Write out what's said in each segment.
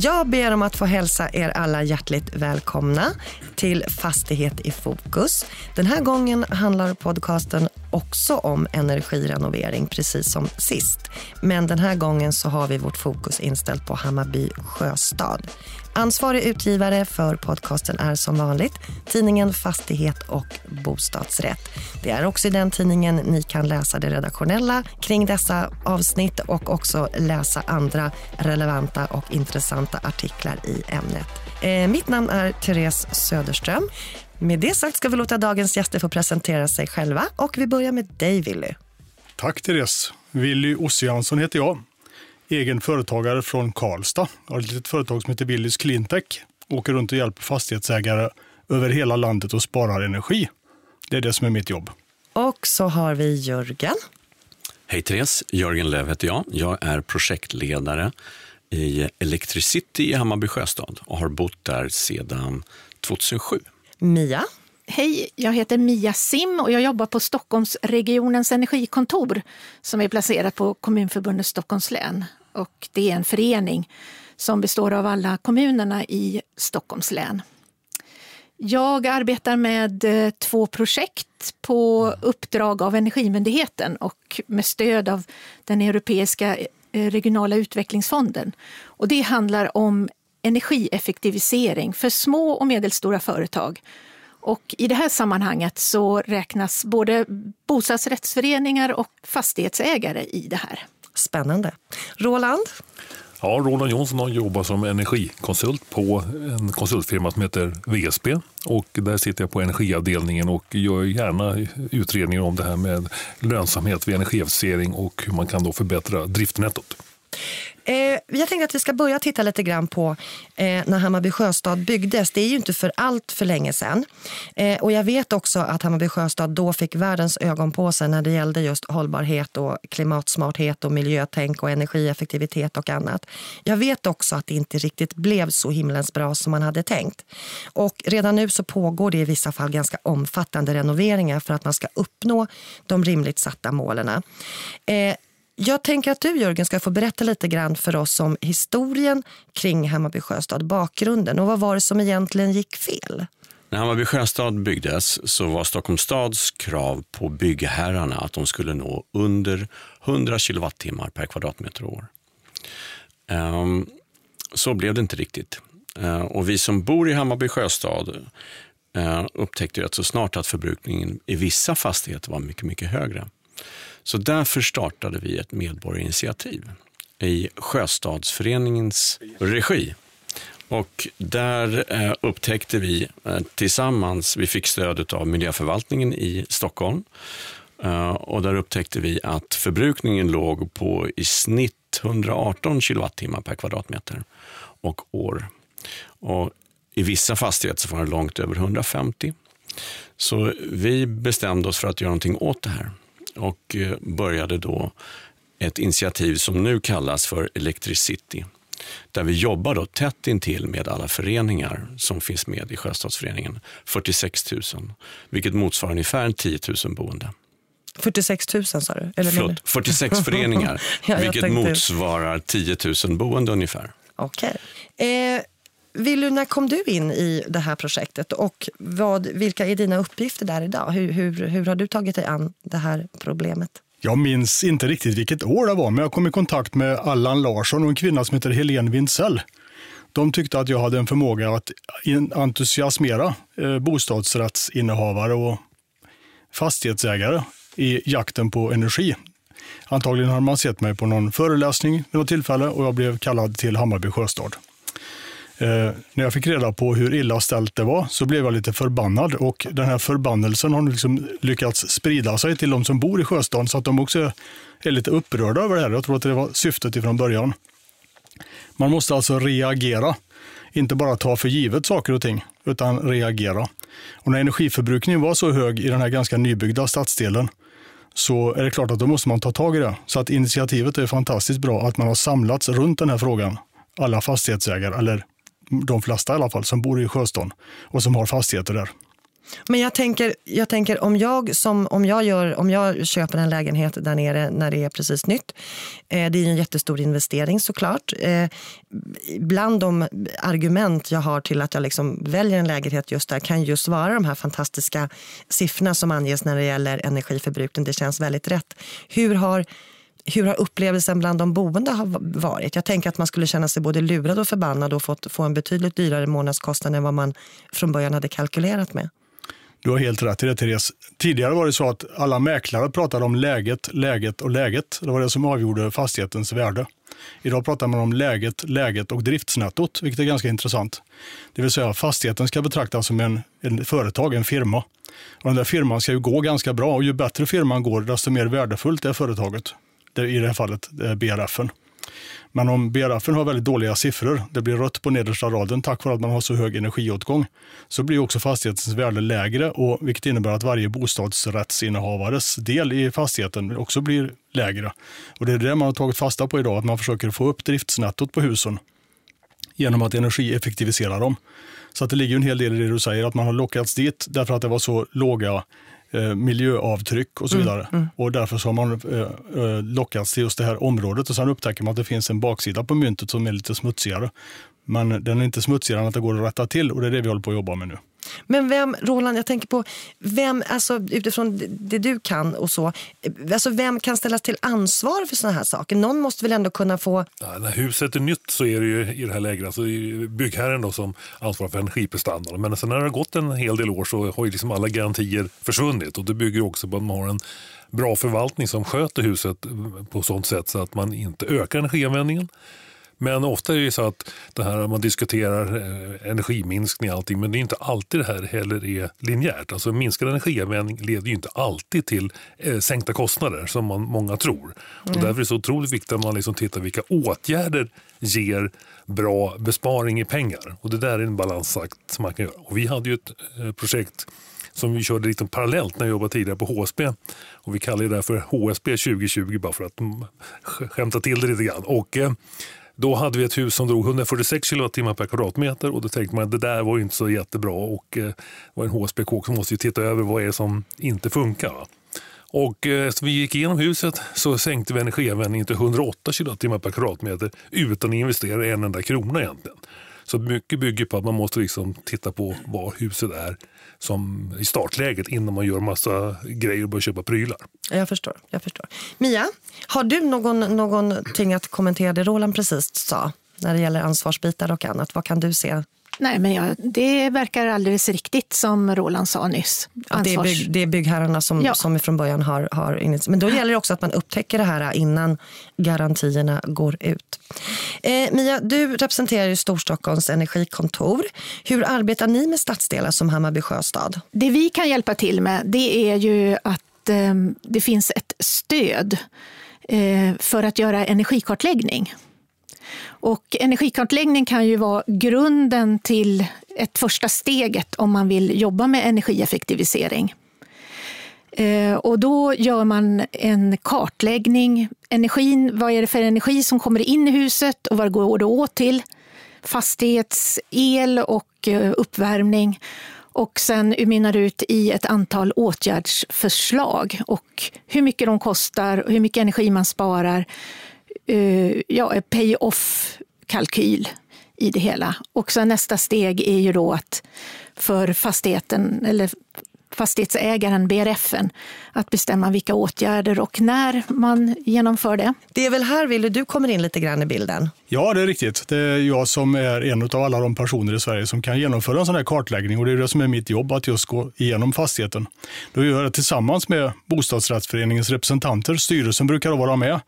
Jag ber om att få hälsa er alla hjärtligt välkomna till Fastighet i fokus. Den här gången handlar podcasten också om energirenovering, precis som sist. Men den här gången så har vi vårt fokus inställt på Hammarby sjöstad. Ansvarig utgivare för podcasten är som vanligt tidningen Fastighet och bostadsrätt. Det är också i den tidningen ni kan läsa det redaktionella kring dessa avsnitt och också läsa andra relevanta och intressanta artiklar i ämnet. Eh, mitt namn är Therese Söderström. Med det sagt ska vi låta dagens gäster få presentera sig själva och vi börjar med dig Willy. Tack Therese. Willy Ossiansson heter jag egen företagare från Karlstad. Jag har ett litet företag som heter Willys Cleantech. Åker runt och hjälper fastighetsägare över hela landet och sparar energi. Det är det som är mitt jobb. Och så har vi Jörgen. Hej Therese, Jörgen Löv heter jag. Jag är projektledare i Electricity i Hammarby sjöstad och har bott där sedan 2007. Mia. Hej, jag heter Mia Sim och jag jobbar på Stockholmsregionens energikontor som är placerat på Kommunförbundet Stockholms län. Och det är en förening som består av alla kommunerna i Stockholms län. Jag arbetar med eh, två projekt på uppdrag av Energimyndigheten och med stöd av den Europeiska eh, regionala utvecklingsfonden. Och det handlar om energieffektivisering för små och medelstora företag och I det här sammanhanget så räknas både bostadsrättsföreningar och fastighetsägare i det här. Spännande. Roland? Ja, Roland Jonsson har jobbat som energikonsult på en konsultfirma som heter VSB. Och där sitter jag på energiavdelningen och gör gärna utredningar om det här med lönsamhet vid energieffektivisering och hur man kan då förbättra driftnettot. Eh, jag tänkte att vi ska börja titta lite grann på eh, när Hammarby sjöstad byggdes. Det är ju inte för allt för länge sedan. Eh, och jag vet också att Hammarby sjöstad då fick världens ögon på sig när det gällde just hållbarhet och klimatsmarthet och miljötänk och energieffektivitet och annat. Jag vet också att det inte riktigt blev så himlens bra som man hade tänkt. Och redan nu så pågår det i vissa fall ganska omfattande renoveringar för att man ska uppnå de rimligt satta målen. Eh, jag tänker att du Jörgen ska få berätta lite grann för oss om historien kring Hammarby sjöstad, bakgrunden och vad var det som egentligen gick fel? När Hammarby sjöstad byggdes så var Stockholms stads krav på byggherrarna att de skulle nå under 100 kilowattimmar per kvadratmeter och år. Um, så blev det inte riktigt. Uh, och vi som bor i Hammarby sjöstad uh, upptäckte rätt så snart att förbrukningen i vissa fastigheter var mycket, mycket högre. Så därför startade vi ett medborgarinitiativ i Sjöstadsföreningens regi. Och där eh, upptäckte vi eh, tillsammans, vi fick stöd av miljöförvaltningen i Stockholm, eh, och där upptäckte vi att förbrukningen låg på i snitt 118 kilowattimmar per kvadratmeter och år. Och I vissa fastigheter var det långt över 150. Så vi bestämde oss för att göra någonting åt det här och eh, började då ett initiativ som nu kallas för Electricity. Där vi jobbar då tätt intill med alla föreningar som finns med i Sjöstadsföreningen. 46 000, vilket motsvarar ungefär 10 000 boende. 46 000 sa du? Eller Förlåt, 46 föreningar, ja, vilket motsvarar 10 000 boende ungefär. Okej. Okay. Eh, Willy, när kom du in i det här projektet och vad, vilka är dina uppgifter där idag? Hur, hur, hur har du tagit dig an det här problemet? Jag minns inte riktigt vilket år det var, men jag kom i kontakt med Allan Larsson och en kvinna som heter Helene Wintzell. De tyckte att jag hade en förmåga att entusiasmera eh, bostadsrättsinnehavare och fastighetsägare i jakten på energi. Antagligen har man sett mig på någon föreläsning vid något tillfälle och jag blev kallad till Hammarby sjöstad. Eh, när jag fick reda på hur illa ställt det var så blev jag lite förbannad och den här förbannelsen har liksom lyckats sprida sig till de som bor i Sjöstaden så att de också är lite upprörda över det här. Jag tror att det var syftet ifrån början. Man måste alltså reagera, inte bara ta för givet saker och ting, utan reagera. Och när energiförbrukningen var så hög i den här ganska nybyggda stadsdelen så är det klart att då måste man ta tag i det. Så att initiativet är fantastiskt bra att man har samlats runt den här frågan. Alla fastighetsägare, eller de flesta i alla fall, som bor i Sjöstaden och som har fastigheter där. Men jag tänker, jag tänker om, jag som, om, jag gör, om jag köper en lägenhet där nere när det är precis nytt. Eh, det är en jättestor investering såklart. Eh, bland de argument jag har till att jag liksom väljer en lägenhet just där kan just vara de här fantastiska siffrorna som anges när det gäller energiförbrukning. Det känns väldigt rätt. Hur har hur har upplevelsen bland de boende varit? Jag tänker att man skulle känna sig både lurad och förbannad och fått, få en betydligt dyrare månadskostnad än vad man från början hade kalkylerat med. Du har helt rätt i det, Therese. Tidigare var det så att alla mäklare pratade om läget, läget och läget. Det var det som avgjorde fastighetens värde. Idag pratar man om läget, läget och driftsnettot, vilket är ganska intressant. Det vill säga fastigheten ska betraktas som en, en företag, en firma. Och den där firman ska ju gå ganska bra och ju bättre firman går, desto mer värdefullt är företaget. Det, I det här fallet eh, BRFen. Men om BRFen har väldigt dåliga siffror, det blir rött på nedersta raden tack vare att man har så hög energiåtgång, så blir också fastighetens värde lägre, och, vilket innebär att varje bostadsrättsinnehavares del i fastigheten också blir lägre. Och Det är det man har tagit fasta på idag, att man försöker få upp driftsnettot på husen genom att energieffektivisera dem. Så att det ligger en hel del i det du säger, att man har lockats dit därför att det var så låga eh, miljöavtryck och så mm, vidare. Mm, mm. Och därför så har man eh, eh, lockats till just det här området och sen upptäcker man att det finns en baksida på myntet som är lite smutsigare. Men den är inte smutsigare än att det går att rätta till och det är det vi håller på att jobba med nu. Men vem, Roland, jag tänker på, vem, alltså utifrån det du kan och så, alltså vem kan ställas till ansvar för sådana här saker? Någon måste väl ändå kunna få... Ja, när huset är nytt så är det ju i det här läget alltså byggherren då som ansvarar för energiprestandan. Men sen när det har gått en hel del år så har ju liksom alla garantier försvunnit och det bygger också på att man har en bra förvaltning som sköter huset på sånt sätt så att man inte ökar energianvändningen men ofta är det så att det här man diskuterar eh, energiminskning och allting, men det är inte alltid det här heller är linjärt. Alltså minskad energianvändning leder ju inte alltid till eh, sänkta kostnader som man, många tror. Mm. Och därför är det så otroligt viktigt att man liksom tittar vilka åtgärder ger bra besparing i pengar. Och det där är en balansakt som man kan göra. Och vi hade ju ett eh, projekt som vi körde lite parallellt när jag jobbade tidigare på HSB. Och vi kallar det för HSB 2020 bara för att mm, skämta till det lite grann. Och, eh, då hade vi ett hus som drog 146 kWh per kvadratmeter och då tänkte man att det där var inte så jättebra och eh, var en HSB-kåk som måste ju titta över vad är som inte funkar. Va? Och eh, eftersom vi gick igenom huset så sänkte vi energianvändningen till 108 kWh per kvadratmeter utan att investera en enda krona egentligen. Så mycket bygger på att man måste liksom titta på var huset är som i startläget innan man gör massa grejer och börjar köpa prylar. Jag förstår. Jag förstår. Mia, har du någon, någonting att kommentera det Roland precis sa när det gäller ansvarsbitar och annat? Vad kan du se Nej, men ja, det verkar alldeles riktigt som Roland sa nyss. Att det, är bygg, det är byggherrarna som, ja. som från början har, har Men då gäller det också att man upptäcker det här innan garantierna går ut. Eh, Mia, du representerar ju Storstockholms energikontor. Hur arbetar ni med stadsdelar som Hammarby sjöstad? Det vi kan hjälpa till med det är ju att eh, det finns ett stöd eh, för att göra energikartläggning. Och energikartläggning kan ju vara grunden till ett första steget om man vill jobba med energieffektivisering. Eh, och då gör man en kartläggning. Energin, vad är det för energi som kommer in i huset och vad går det åt till? Fastighetsel och eh, uppvärmning. Och sen mynnar det ut i ett antal åtgärdsförslag och hur mycket de kostar, hur mycket energi man sparar ja, pay-off-kalkyl i det hela. Och sen nästa steg är ju då att för fastigheten, eller fastighetsägaren, BRFen, att bestämma vilka åtgärder och när man genomför det. Det är väl här, Wille, du kommer in lite grann i bilden? Ja, det är riktigt. Det är jag som är en av alla de personer i Sverige som kan genomföra en sån här kartläggning och det är det som är mitt jobb, att just gå igenom fastigheten. Då gör jag det tillsammans med bostadsrättsföreningens representanter. Styrelsen brukar vara med eh,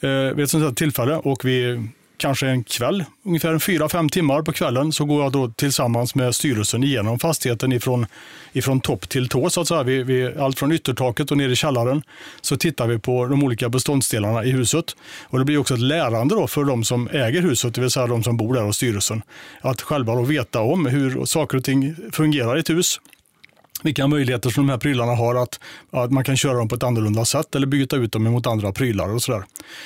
Eh, vid ett sånt här tillfälle och vi kanske en kväll, ungefär fyra fem timmar på kvällen, så går jag då tillsammans med styrelsen igenom fastigheten ifrån, ifrån topp till tå, så att säga. Vi, vi, allt från yttertaket och ner i källaren. Så tittar vi på de olika beståndsdelarna i huset. Och det blir också ett lärande då för de som äger huset, det vill säga de som bor där och styrelsen. Att själva då veta om hur saker och ting fungerar i ett hus vilka möjligheter som de här prylarna har att, att man kan köra dem på ett annorlunda sätt eller byta ut dem mot andra prylar och sådär.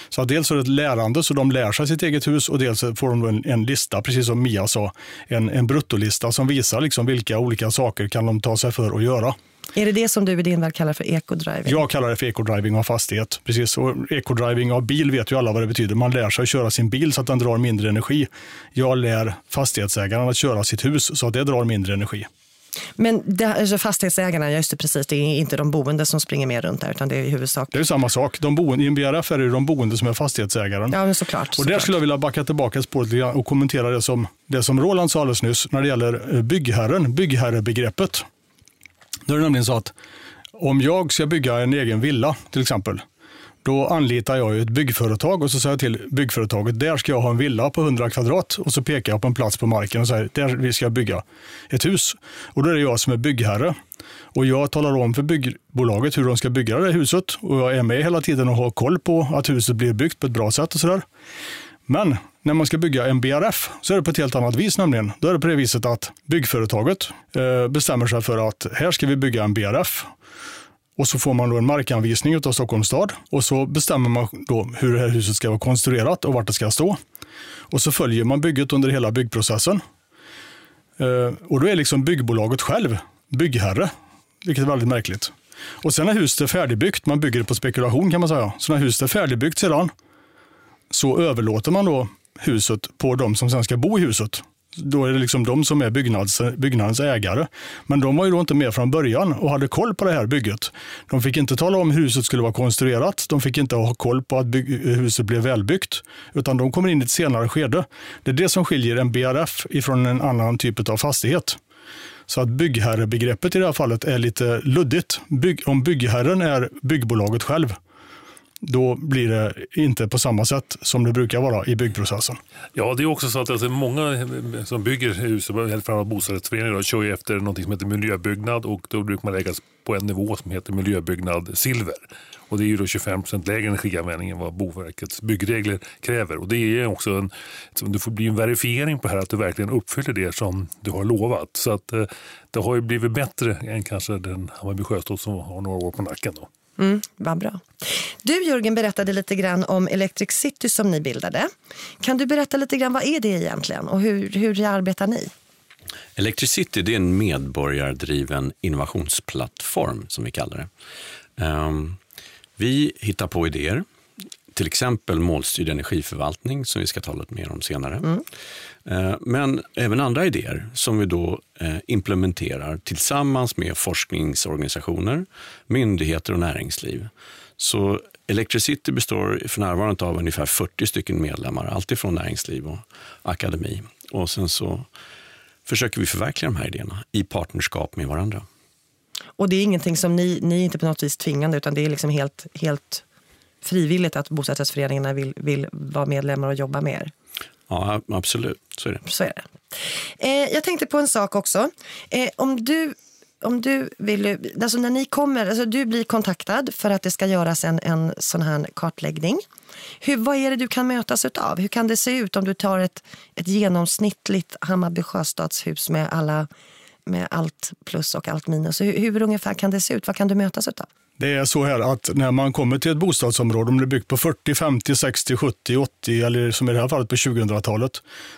Så dels är det ett lärande så de lär sig sitt eget hus och dels får de en, en lista, precis som Mia sa, en, en bruttolista som visar liksom vilka olika saker kan de ta sig för att göra. Är det det som du i din värld kallar för ekodriving? Jag kallar det för ekodriving av fastighet. Precis. Och ekodriving av bil vet ju alla vad det betyder. Man lär sig att köra sin bil så att den drar mindre energi. Jag lär fastighetsägaren att köra sitt hus så att det drar mindre energi. Men det, alltså fastighetsägarna, just det, precis, det är inte de boende som springer med runt där, utan det är i huvudsak... Det är samma sak. De boende, I en BRF är det de boende som är fastighetsägaren. Ja, men såklart. Och såklart. där skulle jag vilja backa tillbaka spåret och kommentera det som, det som Roland sa alldeles nyss när det gäller eh, byggherren, byggherrebegreppet. Då är det nämligen så att om jag ska bygga en egen villa till exempel, då anlitar jag ett byggföretag och så säger jag till byggföretaget, där ska jag ha en villa på 100 kvadrat och så pekar jag på en plats på marken och säger, där vi ska bygga ett hus. Och då är det jag som är byggherre. Och jag talar om för byggbolaget hur de ska bygga det huset och jag är med hela tiden och har koll på att huset blir byggt på ett bra sätt och sådär. Men när man ska bygga en BRF så är det på ett helt annat vis nämligen. Då är det på det viset att byggföretaget eh, bestämmer sig för att här ska vi bygga en BRF. Och så får man då en markanvisning av Stockholms stad och så bestämmer man då hur det här huset ska vara konstruerat och vart det ska stå. Och så följer man bygget under hela byggprocessen. Eh, och då är liksom byggbolaget själv byggherre, vilket är väldigt märkligt. Och sen när huset är färdigbyggt, man bygger det på spekulation kan man säga, så när huset är färdigbyggt sedan så överlåter man då huset på de som sen ska bo i huset. Då är det liksom de som är byggnads, byggnadens ägare. Men de var ju då inte med från början och hade koll på det här bygget. De fick inte tala om hur huset skulle vara konstruerat. De fick inte ha koll på att bygg, huset blev välbyggt. Utan de kommer in i ett senare skede. Det är det som skiljer en BRF ifrån en annan typ av fastighet. Så att byggherrebegreppet i det här fallet är lite luddigt. Bygg, om byggherren är byggbolaget själv då blir det inte på samma sätt som det brukar vara i byggprocessen. Ja, det är också så att alltså, många eh, som bygger hus, framförallt bostadsrättsföreningar, kör ju efter något som heter miljöbyggnad och då brukar man läggas på en nivå som heter miljöbyggnad silver. Och det är ju då 25 lägre energianvändning än vad Boverkets byggregler kräver. Och det är också en, det får bli en verifiering på här att du verkligen uppfyller det som du har lovat. Så att eh, det har ju blivit bättre än kanske den Hammarby Sjöstad som har några år på nacken. Då. Mm, vad bra. Du Jörgen berättade lite grann om Electric City som ni bildade. Kan du berätta lite grann vad är det egentligen och hur, hur arbetar ni? Electricity det är en medborgardriven innovationsplattform som vi kallar det. Um, vi hittar på idéer, till exempel målstyrd energiförvaltning som vi ska tala lite mer om senare. Mm. Eh, men även andra idéer som vi då eh, implementerar tillsammans med forskningsorganisationer, myndigheter och näringsliv. Så Electricity består för närvarande av ungefär 40 stycken medlemmar, alltifrån näringsliv och akademi. Och sen så försöker vi förverkliga de här idéerna i partnerskap med varandra. Och det är ingenting som ni, ni är inte på något vis tvingande utan det är liksom helt, helt frivilligt att bostadsrättsföreningarna vill, vill vara medlemmar och jobba med er? Ja, absolut. Så är det. Så är det. Eh, jag tänkte på en sak också. Eh, om du om du vill, alltså när ni kommer, alltså du blir kontaktad för att det ska göras en, en sån här kartläggning. Hur, vad är det du kan mötas av? Hur kan det se ut om du tar ett, ett genomsnittligt Hammarby sjöstadshus med, alla, med allt plus och allt minus? Hur, hur ungefär kan det se ut? Vad kan du mötas av? Det är så här att när man kommer till ett bostadsområde, om det är byggt på 40, 50, 60, 70, 80 eller som i det här fallet på 2000-talet,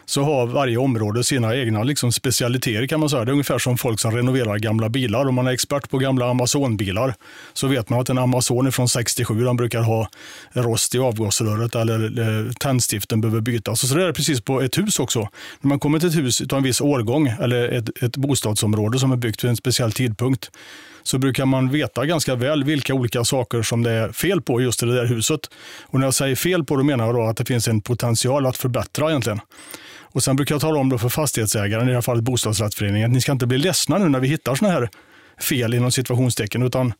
så har varje område sina egna liksom specialiteter kan man säga. Det är ungefär som folk som renoverar gamla bilar. Om man är expert på gamla Amazon-bilar så vet man att en Amazon är från 67 den brukar ha rost i avgasröret eller eh, tändstiften behöver bytas. Och så är det precis på ett hus också. När man kommer till ett hus av en viss årgång eller ett, ett bostadsområde som är byggt vid en speciell tidpunkt så brukar man veta ganska väl vilka olika saker som det är fel på just i det där huset. Och när jag säger fel på, då menar jag då att det finns en potential att förbättra egentligen. Och Sen brukar jag tala om då för fastighetsägaren, i det här fallet bostadsrättsföreningen, att ni ska inte bli ledsna nu när vi hittar sådana här fel inom situationstecken, utan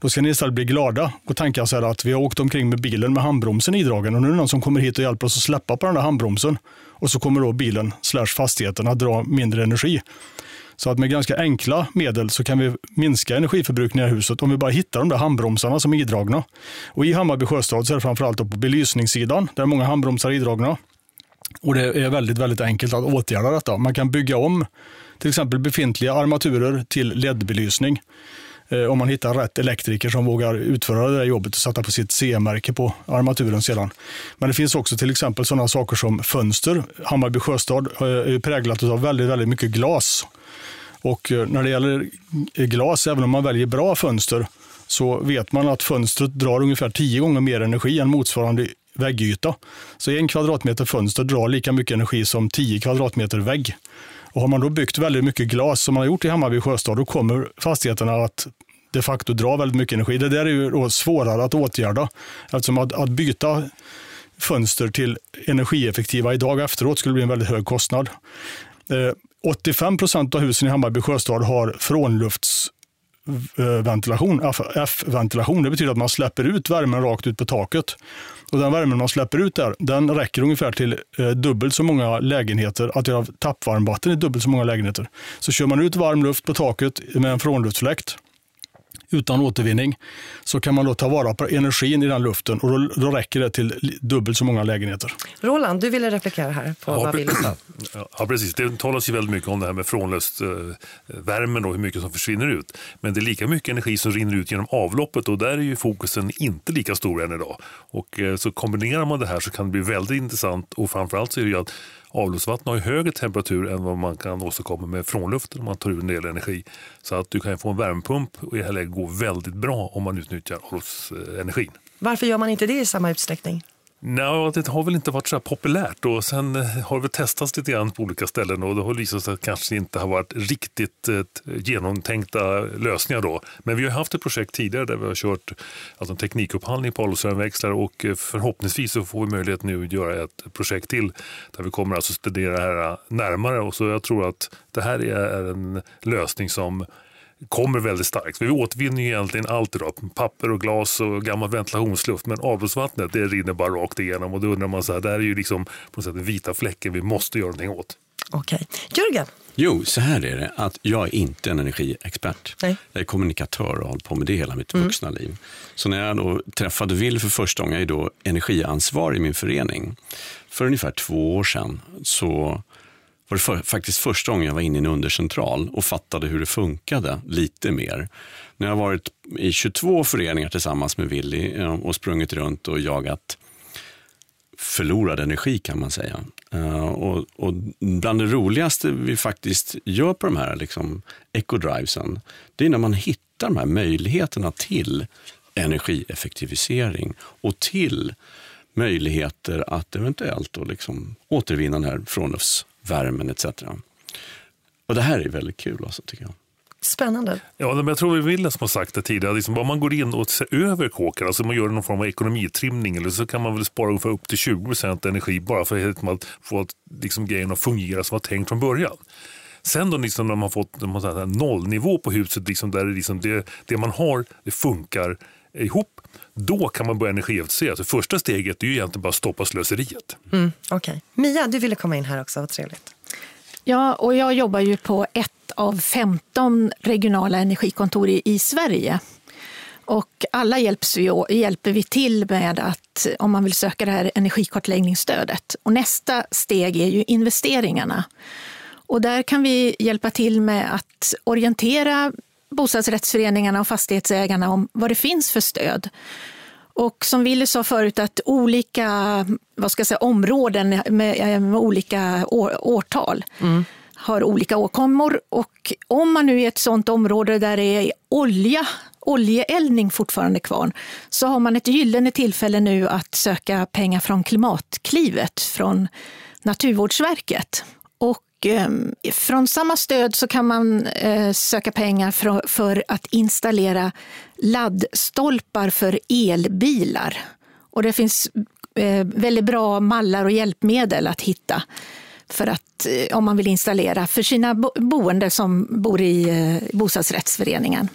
då ska ni istället bli glada och tänka så här att vi har åkt omkring med bilen med handbromsen idragen och nu är det någon som kommer hit och hjälper oss att släppa på den där handbromsen. Och så kommer då bilen slash fastigheten att dra mindre energi. Så att med ganska enkla medel så kan vi minska energiförbrukningen i huset om vi bara hittar de där handbromsarna som är idragna. Och I Hammarby sjöstad så är det framförallt på belysningssidan där många handbromsar är idragna. Och Det är väldigt, väldigt enkelt att åtgärda detta. Man kan bygga om till exempel befintliga armaturer till LED-belysning. Eh, om man hittar rätt elektriker som vågar utföra det där jobbet och sätta på sitt CE-märke på armaturen sedan. Men det finns också till exempel sådana saker som fönster. Hammarby sjöstad eh, är präglat av väldigt, väldigt mycket glas. Och eh, när det gäller glas, även om man väljer bra fönster, så vet man att fönstret drar ungefär tio gånger mer energi än motsvarande väggyta. Så en kvadratmeter fönster drar lika mycket energi som tio kvadratmeter vägg. Och har man då byggt väldigt mycket glas som man har gjort i Hammarby sjöstad, då kommer fastigheterna att de facto dra väldigt mycket energi. Det där är ju då svårare att åtgärda eftersom att, att byta fönster till energieffektiva idag efteråt skulle bli en väldigt hög kostnad. Eh, 85 procent av husen i Hammarby sjöstad har frånluftsventilation, F-ventilation. Det betyder att man släpper ut värmen rakt ut på taket. Och den värmen man släpper ut där, den räcker ungefär till eh, dubbelt så många lägenheter, att göra tappvarmvatten i dubbelt så många lägenheter. Så kör man ut varm luft på taket med en frånluftsfläkt, utan återvinning så kan man då ta vara på energin i den luften och då, då räcker det till dubbelt så många lägenheter. Roland, du ville replikera här på ja, vad Wille sa. Ja, precis. Det talas ju väldigt mycket om det här med frånluftsvärmen och hur mycket som försvinner ut. Men det är lika mycket energi som rinner ut genom avloppet och där är ju fokusen inte lika stor än idag. Och eh, så kombinerar man det här så kan det bli väldigt intressant och framförallt så är det ju att Avloppsvatten har ju högre temperatur än vad man kan åstadkomma med frånluften om man tar ur en del energi. Så att du kan få en värmepump och i det här läget går väldigt bra om man utnyttjar avloppsenergin. Varför gör man inte det i samma utsträckning? Nej, det har väl inte varit så populärt och sen eh, har det testats lite grann på olika ställen och det har visat sig att det kanske inte har varit riktigt eh, genomtänkta lösningar då. Men vi har haft ett projekt tidigare där vi har kört alltså en teknikupphandling på avloppsvärmeväxlare och eh, förhoppningsvis så får vi möjlighet nu att göra ett projekt till där vi kommer alltså studera det här närmare och så jag tror att det här är en lösning som kommer väldigt starkt. Vi återvinner ju egentligen allt idag. Papper och glas och gammal ventilationsluft. Men avloppsvattnet det rinner bara rakt igenom. Och då undrar man så här, det här är ju liksom på något sätt den vita fläcken vi måste göra någonting åt. Okej. Jörgen? Jo, så här är det. att Jag är inte en energiexpert. Nej. Jag är kommunikatör och har hållit på med det hela mitt mm. vuxna liv. Så när jag då träffade Will för första gången, jag är då energiansvarig i min förening. För ungefär två år sedan så var det för, faktiskt första gången jag var inne i en undercentral och fattade hur det funkade lite mer. När jag varit i 22 föreningar tillsammans med Willy eh, och sprungit runt och jagat förlorad energi kan man säga. Eh, och, och, bland det roligaste vi faktiskt gör på de här liksom, ecodrivesen, det är när man hittar de här möjligheterna till energieffektivisering och till möjligheter att eventuellt då liksom återvinna den här frånlufts värmen etc. Och det här är väldigt kul alltså, tycker jag. Spännande. Ja, men jag tror vi vill som har sagt det tidigare, liksom, om man går in och ser över kåken, alltså man gör någon form av ekonomitrimning, eller så kan man väl spara ungefär upp till 20% energi bara för att få liksom, grejen att fungera som var tänkt från början. Sen då liksom, när man fått när man säger, nollnivå på huset, liksom, där det, liksom, det, det man har det funkar ihop, då kan man börja energieffektivisera. Så första steget är ju egentligen bara att stoppa slöseriet. Mm, okay. Mia, du ville komma in här också, vad trevligt. Ja, och jag jobbar ju på ett av 15 regionala energikontor i, i Sverige. Och alla hjälps vi, hjälper vi till med att om man vill söka det här energikartläggningsstödet. Och nästa steg är ju investeringarna. Och där kan vi hjälpa till med att orientera bostadsrättsföreningarna och fastighetsägarna om vad det finns för stöd. Och som Wille sa förut, att olika vad ska jag säga, områden med, med olika år, årtal mm. har olika åkommor. Och om man nu är ett sådant område där det är olja, oljeeldning fortfarande kvar, så har man ett gyllene tillfälle nu att söka pengar från Klimatklivet från Naturvårdsverket. Och Ehm, från samma stöd så kan man eh, söka pengar för, att installera laddstolpar för elbilar. Och det finns eh, väldigt bra mallar och hjälpmedel att hitta för att, eh, om man vill installera för sina boende som bor i bostadsrättsföreningen.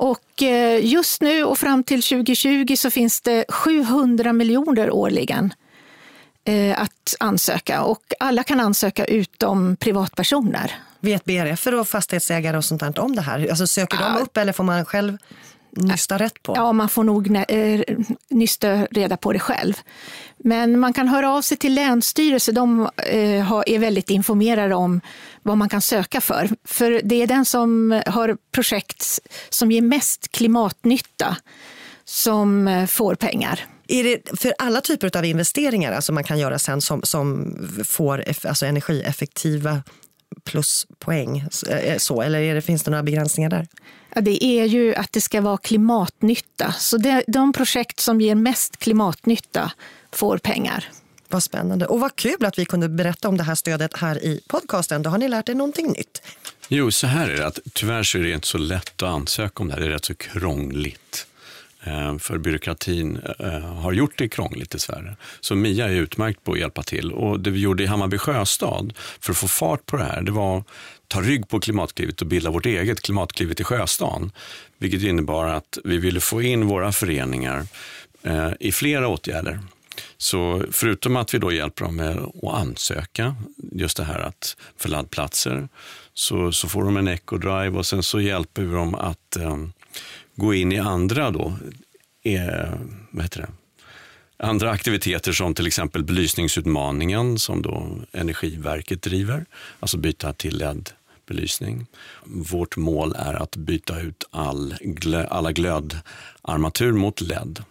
Och just nu och fram till 2020 så finns det 700 miljoner årligen att ansöka och alla kan ansöka utom privatpersoner. Vet BRF och fastighetsägare och sånt där om det här? Alltså söker de upp eller får man själv nysta rätt på? Ja, man får nog äh, nysta reda på det själv. Men man kan höra av sig till Länsstyrelsen. De äh, är väldigt informerade om vad man kan söka för. För det är den som har projekt som ger mest klimatnytta som får pengar. Är det för alla typer av investeringar alltså man kan göra sen som, som får alltså energieffektiva pluspoäng? Så, eller är det, finns det några begränsningar där? Ja, det är ju att det ska vara klimatnytta. Så det, de projekt som ger mest klimatnytta får pengar. Vad spännande. Och vad kul att vi kunde berätta om det här stödet här i podcasten. Då har ni lärt er någonting nytt. Jo, så här är det. Att tyvärr så är det inte så lätt att ansöka om det här. Det är rätt så krångligt. Eh, för byråkratin eh, har gjort det krångligt dessvärre. Så MIA är utmärkt på att hjälpa till. Och det vi gjorde i Hammarby sjöstad för att få fart på det här, det var att ta rygg på Klimatklivet och bilda vårt eget Klimatklivet i sjöstan. Vilket innebar att vi ville få in våra föreningar eh, i flera åtgärder. Så förutom att vi då hjälper dem med att ansöka, just det här att för laddplatser, så, så får de en ecodrive och sen så hjälper vi dem att gå in i andra då, eh, vad heter det? Andra aktiviteter som till exempel belysningsutmaningen som då Energiverket driver, alltså byta till LED-belysning. Vårt mål är att byta ut all, alla glödarmatur mot LED.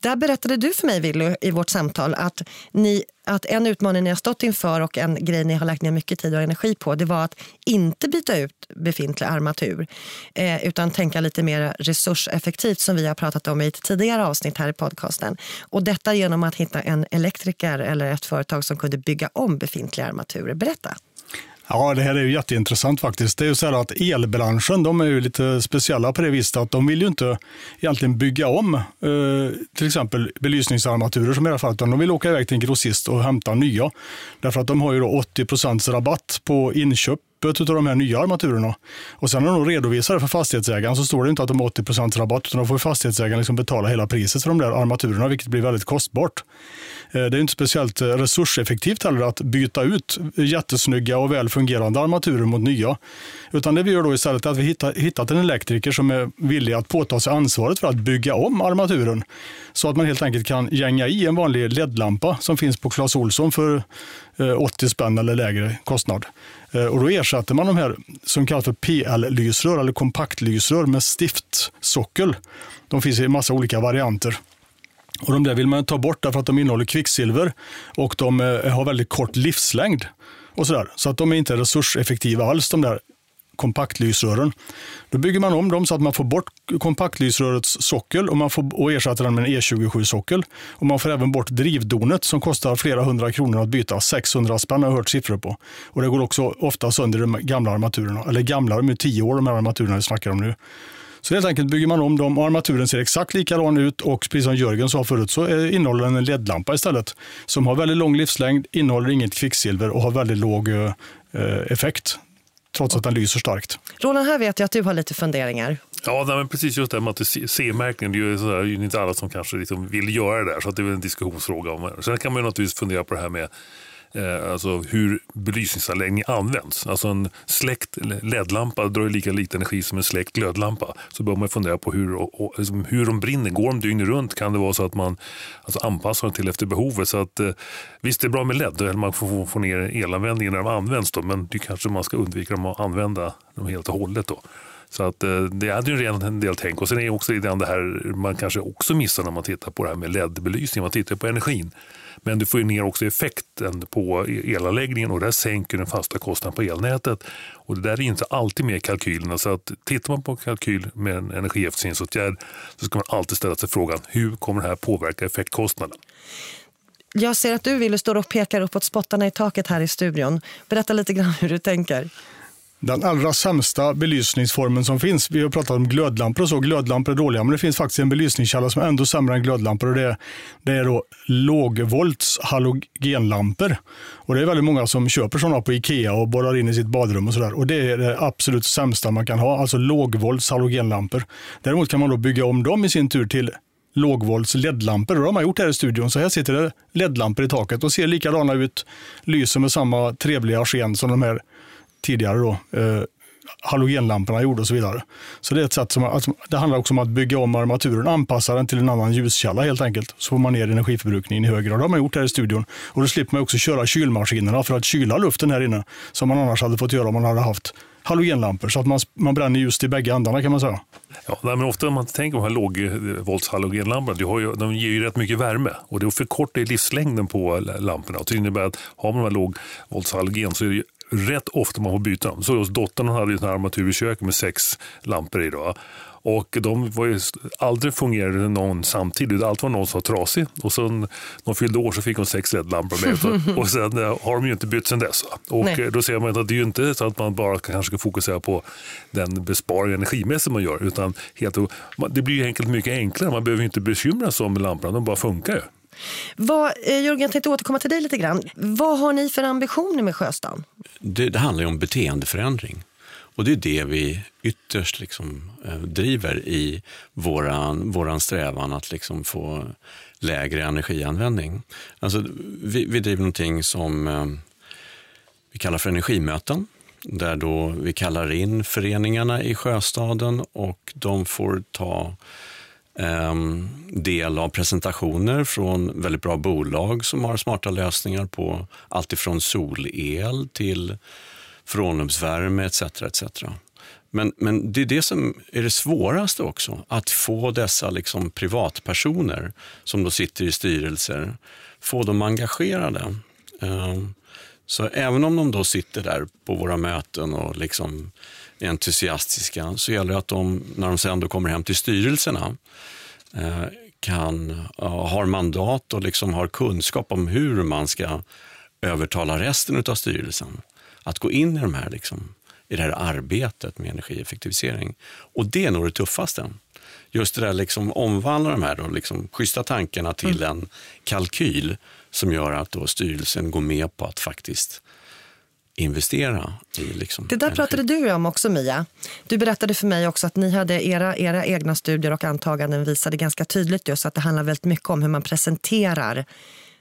Där berättade du för mig, Willy, i vårt samtal att, ni, att en utmaning ni har stått inför och en grej ni har lagt ner mycket tid och energi på det var att inte byta ut befintlig armatur eh, utan tänka lite mer resurseffektivt som vi har pratat om i ett tidigare avsnitt här i podcasten. Och detta genom att hitta en elektriker eller ett företag som kunde bygga om befintliga armaturer. Berätta. Ja, det här är ju jätteintressant faktiskt. Det är ju så här att elbranschen, de är ju lite speciella på det viset att de vill ju inte egentligen bygga om eh, till exempel belysningsarmaturer som i alla fall, utan de vill åka iväg till en grossist och hämta nya. Därför att de har ju då 80% rabatt på inköp av de här nya armaturerna. Och sen när de redovisar det för fastighetsägaren så står det inte att de har 80 rabatt utan då får fastighetsägaren liksom betala hela priset för de där armaturerna vilket blir väldigt kostbart. Eh, det är inte speciellt eh, resurseffektivt heller att byta ut jättesnygga och väl fungerande armaturer mot nya. Utan det vi gör då istället är att vi hittar, hittat en elektriker som är villig att påta sig ansvaret för att bygga om armaturen. Så att man helt enkelt kan gänga i en vanlig LED-lampa som finns på Clas Olsson för eh, 80 spänn eller lägre kostnad. Eh, och då ersätter man de här som kallas för PL-lysrör eller kompaktlysrör med stiftsockel. De finns i massa olika varianter. Och de där vill man ta bort därför att de innehåller kvicksilver och de eh, har väldigt kort livslängd. Och så, där. så att de är inte resurseffektiva alls de där kompaktlysrören. Då bygger man om dem så att man får bort kompaktlysrörets sockel och, man får, och ersätter den med en E27-sockel. Och man får även bort drivdonet som kostar flera hundra kronor att byta. 600 spänn har jag hört siffror på. Och det går också ofta sönder de gamla armaturerna. Eller gamla, de är tio år de här armaturerna vi snackar om nu. Så helt enkelt bygger man om dem och armaturen ser exakt likadan ut och precis som Jörgen sa förut så innehåller den en ledlampa istället som har väldigt lång livslängd, innehåller inget kvicksilver och har väldigt låg eh, effekt trots att den lyser starkt. Roland, här vet jag att du har lite funderingar. Ja, men precis just det med att C-märkning, det är ju sådär, det är inte alla som kanske liksom vill göra det där, så det är väl en diskussionsfråga. Om. Sen kan man naturligtvis fundera på det här med eh, alltså hur belysningsanläggning används. Alltså en släckt LED-lampa drar ju lika lite energi som en släckt glödlampa. Så bör man fundera på hur, och, och, liksom hur de brinner. Går de dygnet runt? Kan det vara så att man alltså anpassar dem till efter behovet? Så att, eh, visst, det är bra med LED, eller man får få ner elanvändningen när de används. Då, men det kanske man ska undvika dem att använda dem helt och hållet. Då. Så att, eh, det hade ju redan en del tänk. Och sen är det också det här man kanske också missar när man tittar på det här med LED-belysning. Man tittar på energin. Men du får ju ner också effekten på e-, elanläggningen och det sänker den fasta kostnaden på elnätet. Och det där är inte alltid med i kalkylerna. Så att tittar man på en kalkyl med en energieffektiviseringsåtgärd så ska man alltid ställa sig frågan hur kommer det här påverka effektkostnaden? Jag ser att du vill stå och pekar uppåt spottarna i taket här i studion. Berätta lite grann hur du tänker. Den allra sämsta belysningsformen som finns, vi har pratat om glödlampor och så, glödlampor är dåliga, men det finns faktiskt en belysningskälla som är ändå sämre än glödlampor och det är, det är då lågvolts halogenlampor. Och det är väldigt många som köper sådana på Ikea och borrar in i sitt badrum och sådär. Och det är det absolut sämsta man kan ha, alltså lågvolts halogenlampor. Däremot kan man då bygga om dem i sin tur till lågvolts LED-lampor. Det har man gjort här i studion. Så här sitter det LED-lampor i taket och ser likadana ut. Lyser med samma trevliga sken som de här tidigare då, eh, halogenlamporna gjorde och så vidare. Så det är ett sätt som, alltså, det handlar också om att bygga om armaturen, anpassa den till en annan ljuskälla helt enkelt. Så får man ner energiförbrukningen i hög grad. Det har man gjort här i studion. Och då slipper man också köra kylmaskinerna för att kyla luften här inne, som man annars hade fått göra om man hade haft halogenlampor. Så att man, man bränner ljus i bägge ändarna kan man säga. Ja, men ofta om man tänker på de här lågvoltshalogenlamporna, de ger ju rätt mycket värme och det förkortar livslängden på lamporna. Och det innebär att har man de här lågvoltshalogen så är det rätt ofta man får byta dem. Så hos dottern hade en armatur i köket med sex lampor i. Då. Och de var ju, aldrig fungerade någon samtidigt. Allt var någon som var trasig. Och sen när de fyllde år så fick hon sex LED-lampor med. och sen eh, har de ju inte bytt sen dess. Och Nej. Eh, då ser man att det är ju inte så att man bara kanske ska fokusera på den besparing energimässigt man gör. Utan helt, det blir ju enkelt mycket enklare. Man behöver inte bekymra sig om lamporna, de bara funkar ju. Vad, eh, Jörgen, jag tänkte återkomma till dig lite grann. Vad har ni för ambitioner med Sjöstan? Det, det handlar om beteendeförändring. Och det är det vi ytterst liksom, eh, driver i våran, våran strävan att liksom få lägre energianvändning. Alltså, vi, vi driver någonting som eh, vi kallar för energimöten där då vi kallar in föreningarna i Sjöstaden och de får ta Ehm, del av presentationer från väldigt bra bolag som har smarta lösningar på allt ifrån solel till frånrumsvärme etc. etc. Men, men det är det som är det svåraste också, att få dessa liksom privatpersoner som då sitter i styrelser, få dem engagerade. Ehm, så även om de då sitter där på våra möten och liksom entusiastiska så gäller det att de, när de sen då kommer hem till styrelserna, eh, kan, har mandat och liksom har kunskap om hur man ska övertala resten av styrelsen att gå in i, de här, liksom, i det här arbetet med energieffektivisering. Och det är nog det tuffaste. Just det där liksom omvandla de här då, liksom, schyssta tankarna till mm. en kalkyl som gör att då styrelsen går med på att faktiskt investera i. Liksom, det där energi. pratade du om också Mia. Du berättade för mig också att ni hade era, era egna studier och antaganden visade ganska tydligt just att det handlar väldigt mycket om hur man presenterar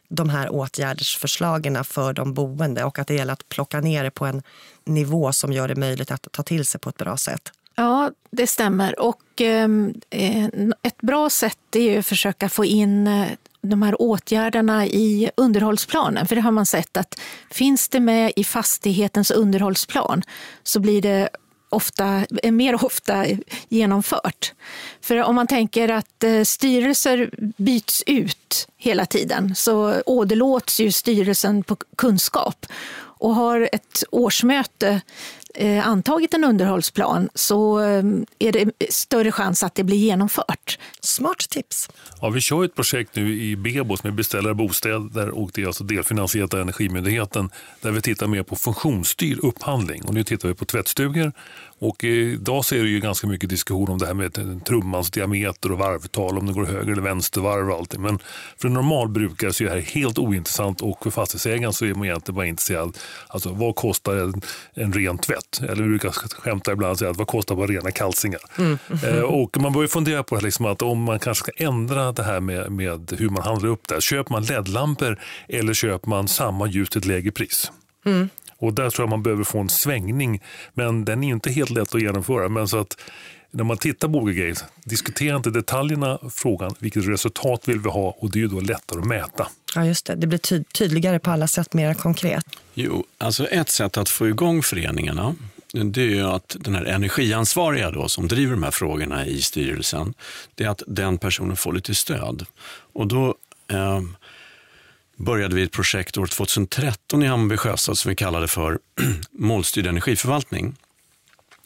de här åtgärdsförslagen för de boende och att det gäller att plocka ner det på en nivå som gör det möjligt att ta till sig på ett bra sätt. Ja, det stämmer. Och ehm, eh, ett bra sätt är att försöka få in eh, de här åtgärderna i underhållsplanen. För det har man sett att finns det med i fastighetens underhållsplan så blir det ofta, eh, mer ofta genomfört. För om man tänker att eh, styrelser byts ut hela tiden så åderlåts ju styrelsen på kunskap. Och har ett årsmöte Eh, antagit en underhållsplan så eh, är det större chans att det blir genomfört. Smart tips. Ja, vi kör ett projekt nu i Bebo som är beställare bostäder och det är alltså delfinansierat av Energimyndigheten där vi tittar mer på funktionsstyrd upphandling. Och nu tittar vi på tvättstugor och idag så är det ju ganska mycket diskussion om det här med trummans diameter och varvtal, om det går höger eller vänstervarv och allting. Men för en normalbrukare så är det här helt ointressant och för fastighetsägaren så är man egentligen bara intresserad. Alltså vad kostar en, en ren tvätt? Eller vi brukar skämta ibland och säga att vad kostar bara rena kalsingar? Mm. Eh, och man börjar fundera på liksom att om man kanske ska ändra det här med, med hur man handlar upp det. Köper man LED-lampor eller köper man samma ljus till ett lägre pris? Mm. Och där tror jag man behöver få en svängning. Men den är inte helt lätt att genomföra. Men så att när man tittar på olika grejer, diskutera inte detaljerna, frågan vilket resultat vill vi ha och det är ju då lättare att mäta. Ja, just det. Det blir ty tydligare på alla sätt, mer konkret. Jo, alltså ett sätt att få igång föreningarna det är ju att den här energiansvariga då, som driver de här frågorna i styrelsen, det är att den personen får lite stöd. Och då eh, började vi ett projekt år 2013 i Hammarby sjöstad som vi kallade för målstyrd energiförvaltning.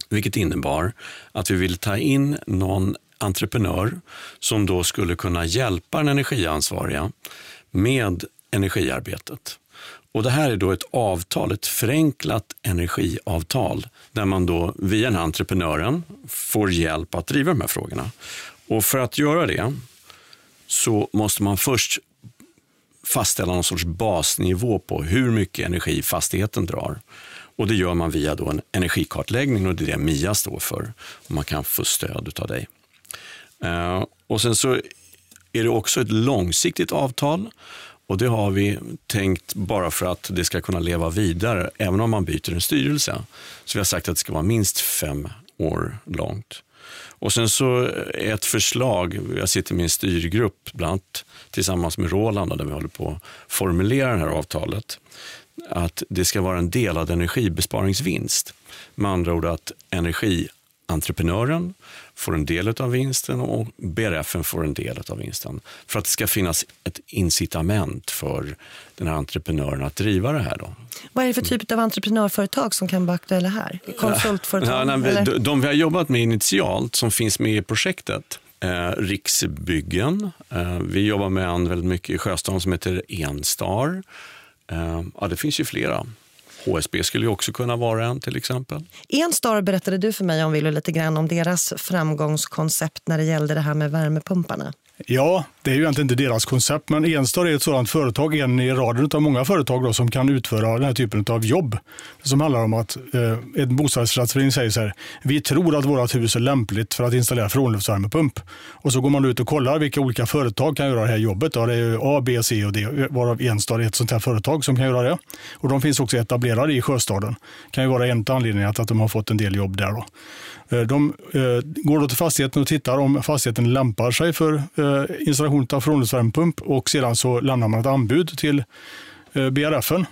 Vilket innebar att vi ville ta in någon entreprenör som då skulle kunna hjälpa den energiansvariga med energiarbetet. Och det här är då ett avtal, ett förenklat energiavtal där man då via den här entreprenören får hjälp att driva de här frågorna. Och för att göra det så måste man först fastställa någon sorts basnivå på hur mycket energi fastigheten drar. Och det gör man via då en energikartläggning och det är det MIA står för. Och man kan få stöd av dig. Uh, och sen så är det också ett långsiktigt avtal Och det har vi tänkt bara för att det ska kunna leva vidare, även om man byter en styrelse. Så vi har sagt att det ska vara minst fem år långt. Och sen så ett förslag, jag sitter med en styrgrupp, bland annat tillsammans med Roland, där vi håller på att formulera det här avtalet, att det ska vara en delad energibesparingsvinst. Med andra ord att energientreprenören får en del av vinsten och BRF får en del av vinsten. För att det ska finnas ett incitament för den här entreprenören att driva det här. Då. Vad är det för typ av entreprenörföretag som kan vara aktuella här? Konsultföretag? Ja, nej, de, de vi har jobbat med initialt, som finns med i projektet, eh, Riksbyggen. Eh, vi jobbar med en väldigt mycket i Sjöstaden som heter Enstar. Eh, ja, det finns ju flera. HSB skulle ju också kunna vara en till exempel. Enstar berättade du för mig om Willy, lite grann om deras framgångskoncept när det gällde det här med värmepumparna. Ja, det är ju egentligen inte deras koncept, men Enstar är ett sådant företag, en i raden av många företag då, som kan utföra den här typen av jobb. Som handlar om att eh, en bostadsrättsförening säger så här, vi tror att vårt hus är lämpligt för att installera frånluftsvärmepump. Och så går man ut och kollar vilka olika företag kan göra det här jobbet. Då. Det är A, B, C och D, varav Enstar är ett sånt här företag som kan göra det. Och de finns också etablerade i Sjöstaden. Det kan ju vara en anledning att, att de har fått en del jobb där. Då. Eh, de eh, går då till fastigheten och tittar om fastigheten lämpar sig för eh, installation av frånluftsvärmepump och sedan så lämnar man ett anbud till BRFen.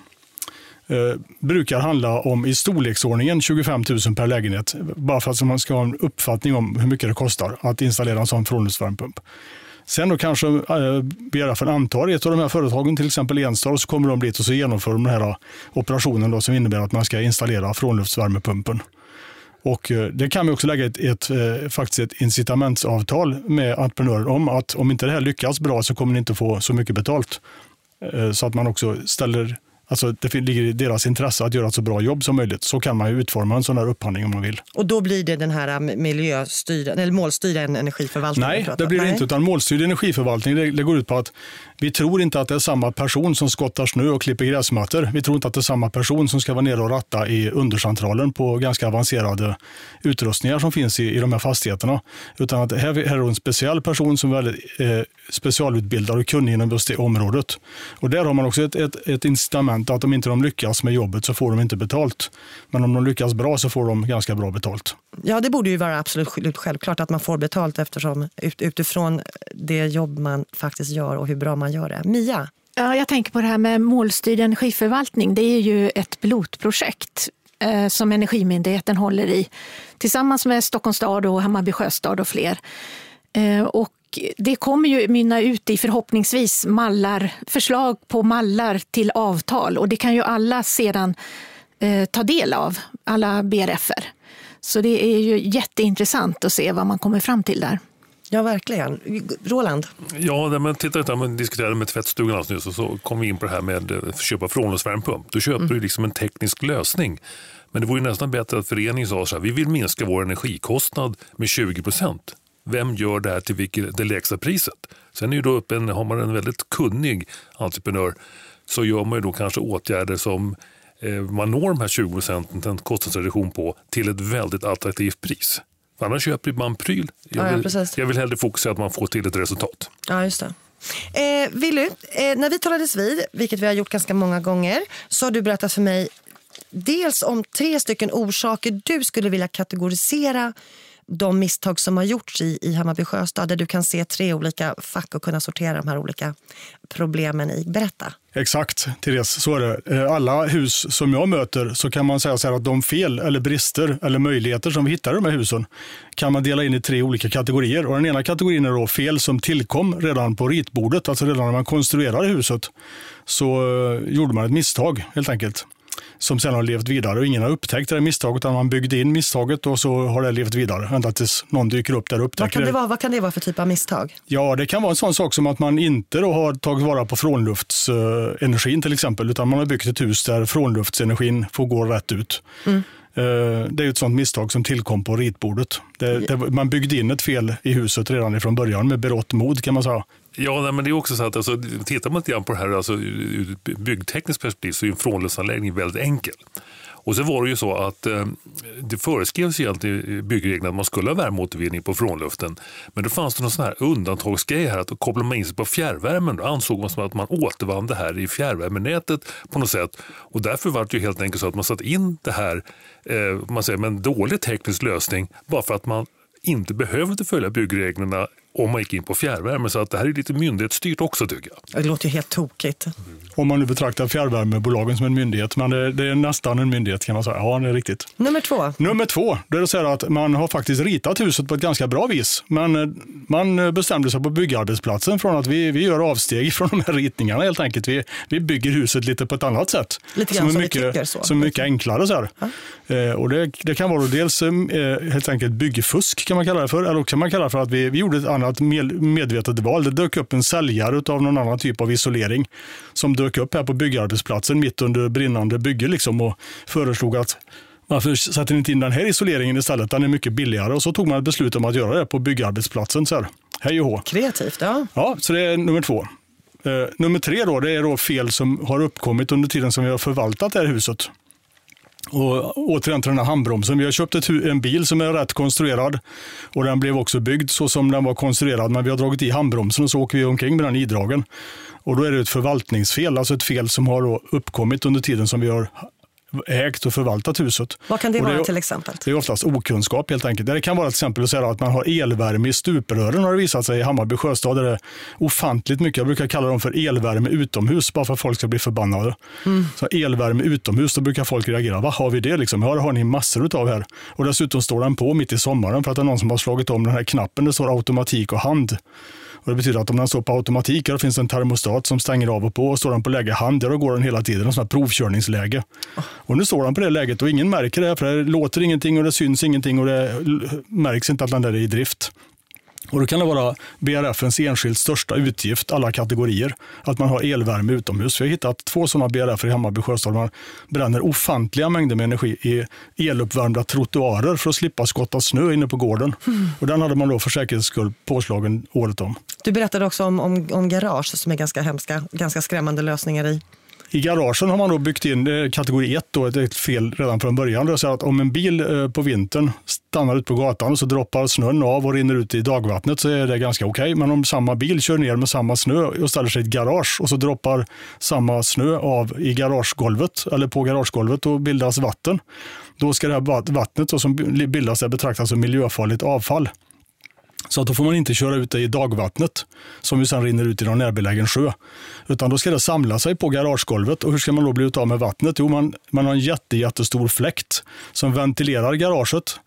brukar handla om i storleksordningen 25 000 per lägenhet. Bara för att man ska ha en uppfattning om hur mycket det kostar att installera en sån frånluftsvärmepump. Sen då kanske BRF antar ett av de här företagen, till exempel Enstar, och så kommer de dit och så genomför de den här operationen då, som innebär att man ska installera frånluftsvärmepumpen. Och eh, det kan vi också lägga ett, ett, eh, faktiskt ett incitamentsavtal med entreprenören om att om inte det här lyckas bra så kommer ni inte få så mycket betalt. Eh, så att man också ställer Alltså det ligger i deras intresse att göra ett så bra jobb som möjligt. Så kan man ju utforma en sån här upphandling om man vill. Och då blir det den här miljöstyrda, eller målstyrda energiförvaltning? Nej, det blir det inte. Utan målstyrd energiförvaltning det, det går ut på att vi tror inte att det är samma person som skottar snö och klipper gräsmattor. Vi tror inte att det är samma person som ska vara nere och ratta i undercentralen på ganska avancerade utrustningar som finns i, i de här fastigheterna. Utan att här, här är en speciell person som är väldigt eh, specialutbildad och kunnig inom just det området. Och där har man också ett, ett, ett incitament att om inte de lyckas med jobbet så får de inte betalt. Men om de lyckas bra så får de ganska bra betalt. Ja, det borde ju vara absolut självklart att man får betalt eftersom utifrån det jobb man faktiskt gör och hur bra man gör det. Mia? Ja, jag tänker på det här med målstyrd energiförvaltning. Det är ju ett pilotprojekt eh, som Energimyndigheten håller i tillsammans med Stockholms stad och Hammarby sjöstad och fler. Eh, och det kommer ju mynna ut i förhoppningsvis mallar, förslag på mallar till avtal och det kan ju alla sedan eh, ta del av, alla BRFer. Så det är ju jätteintressant att se vad man kommer fram till där. Ja, verkligen. Roland? Ja, men titta, där, man diskuterade med tvättstugan alldeles nyss och så kom vi in på det här med att köpa frånluftsvärmepump. Då köper mm. du liksom en teknisk lösning. Men det vore nästan bättre att föreningen sa så här, vi vill minska vår energikostnad med 20 procent. Vem gör det här till vilket, det lägsta priset? Sen är ju då upp en, har man en väldigt kunnig entreprenör så gör man ju då kanske åtgärder som eh, man når de här 20 procenten kostnadsreduktion på till ett väldigt attraktivt pris. För annars köper man pryl. Jag vill, ja, jag vill hellre fokusera att man får till ett resultat. Ja, just det. Eh, Willy, eh, när vi talades vid, vilket vi har gjort ganska många gånger, så har du berättat för mig dels om tre stycken orsaker du skulle vilja kategorisera de misstag som har gjorts i, i Hammarby sjöstad där du kan se tre olika fack och kunna sortera de här olika problemen i. Berätta. Exakt, Therese, så är det. Eh, alla hus som jag möter så kan man säga så att de fel eller brister eller möjligheter som vi hittar i de här husen kan man dela in i tre olika kategorier. Och den ena kategorin är då fel som tillkom redan på ritbordet, alltså redan när man konstruerade huset så eh, gjorde man ett misstag helt enkelt som sen har levt vidare. Och ingen har upptäckt det misstaget, utan man byggde in misstaget och så har det levt vidare ända tills någon dyker upp där och upptäcker vad kan det. Vara, vad kan det vara för typ av misstag? Ja, det kan vara en sån sak som att man inte har tagit vara på frånluftsenergin till exempel, utan man har byggt ett hus där frånluftsenergin får gå rätt ut. Mm. Eh, det är ett sånt misstag som tillkom på ritbordet. Det, det, man byggde in ett fel i huset redan ifrån början med berått mod kan man säga. Ja, nej, men det är också så att alltså, tittar man lite på det här alltså, ur ett byggtekniskt perspektiv så är en frånluftsanläggning väldigt enkel. Och så var det ju så att eh, det föreskrevs egentligen i byggreglerna att man skulle ha värmeåtervinning på frånluften. Men då fanns det någon sån här undantagsgrej här att kopplar man in sig på fjärrvärmen då ansåg man som att man återvann det här i fjärrvärmenätet på något sätt. Och därför var det ju helt enkelt så att man satt in det här eh, man säger, med en dålig teknisk lösning bara för att man inte behövde följa byggreglerna om man gick in på fjärrvärme. Så att det här är lite myndighetsstyrt också tycker jag. Det låter ju helt tokigt. Om man nu betraktar fjärrvärmebolagen som en myndighet, men det, det är nästan en myndighet kan man säga. Ja, det är riktigt. Nummer två. Nummer två, då är det så här att man har faktiskt ritat huset på ett ganska bra vis. Men eh, man bestämde sig på byggarbetsplatsen från att vi, vi gör avsteg från de här ritningarna helt enkelt. Vi, vi bygger huset lite på ett annat sätt. Lite grann som vi mycket, tycker så. Som är mycket enklare. Så här. Eh, och det, det kan vara dels eh, helt enkelt byggfusk kan man kalla det för. Eller kan man kalla det för att vi, vi gjorde ett annat medvetet val. Det dök upp en säljare av någon annan typ av isolering som dök upp här på byggarbetsplatsen mitt under brinnande bygge liksom, och föreslog att varför sätter ni inte in den här isoleringen istället? Den är mycket billigare. Och så tog man ett beslut om att göra det på byggarbetsplatsen. Så här. Hej och hå. Kreativt, ja. Ja, så det är nummer två. Eh, nummer tre då, det är då fel som har uppkommit under tiden som vi har förvaltat det här huset. Och återigen till den här handbromsen. Vi har köpt ett, en bil som är rätt konstruerad och den blev också byggd så som den var konstruerad. Men vi har dragit i handbromsen och så åker vi omkring med den idragen. Och då är det ett förvaltningsfel, alltså ett fel som har då uppkommit under tiden som vi har ägt och förvaltat huset. Vad kan det Och vara till exempel? det är oftast okunskap helt enkelt. Det kan vara till exempel att säga att man har elvärme i stuprören har det visat sig i Hammarby sjöstad. Där det är ofantligt mycket. Jag brukar kalla dem för elvärme utomhus bara för att folk ska bli förbannade. Så elvärme utomhus, då brukar folk reagera. Vad har vi det liksom? Ja, det har ni massor av här. Och dessutom står den på mitt i sommaren för att det är någon som har slagit om den här knappen. Det står automatik och hand. Och det betyder att om den står på automatik, då finns det en termostat som stänger av och på. Och står den på läge hand, då går den hela tiden. En sån här provkörningsläge. Och nu står den på det läget och ingen märker det, för det låter ingenting och det syns ingenting och det märks inte att den där är i drift. Och då kan det vara BRFens enskilt största utgift, alla kategorier, att man har elvärme utomhus. Vi har hittat två sådana BRF i Hammarby sjöstad. Man bränner ofantliga mängder med energi i eluppvärmda trottoarer för att slippa skotta snö inne på gården. Och den hade man då för säkerhets skull påslagen året om. Du berättade också om, om, om garage som är ganska hemska, ganska skrämmande lösningar i. I garagen har man då byggt in eh, kategori 1, då, ett- ett fel redan från början. Det så att om en bil eh, på vintern stannar ute på gatan och så droppar snön av och rinner ut i dagvattnet så är det ganska okej. Men om samma bil kör ner med samma snö och ställer sig i ett garage och så droppar samma snö av i garagegolvet eller på garagegolvet och bildas vatten. Då ska det här vattnet då som bildas betraktas som miljöfarligt avfall. Så att då får man inte köra ut det i dagvattnet som ju sen rinner ut i någon närbelägen sjö. Utan då ska det samla sig på garagegolvet. Och hur ska man då bli utav med vattnet? Jo, man, man har en jätte, jättestor fläkt som ventilerar garaget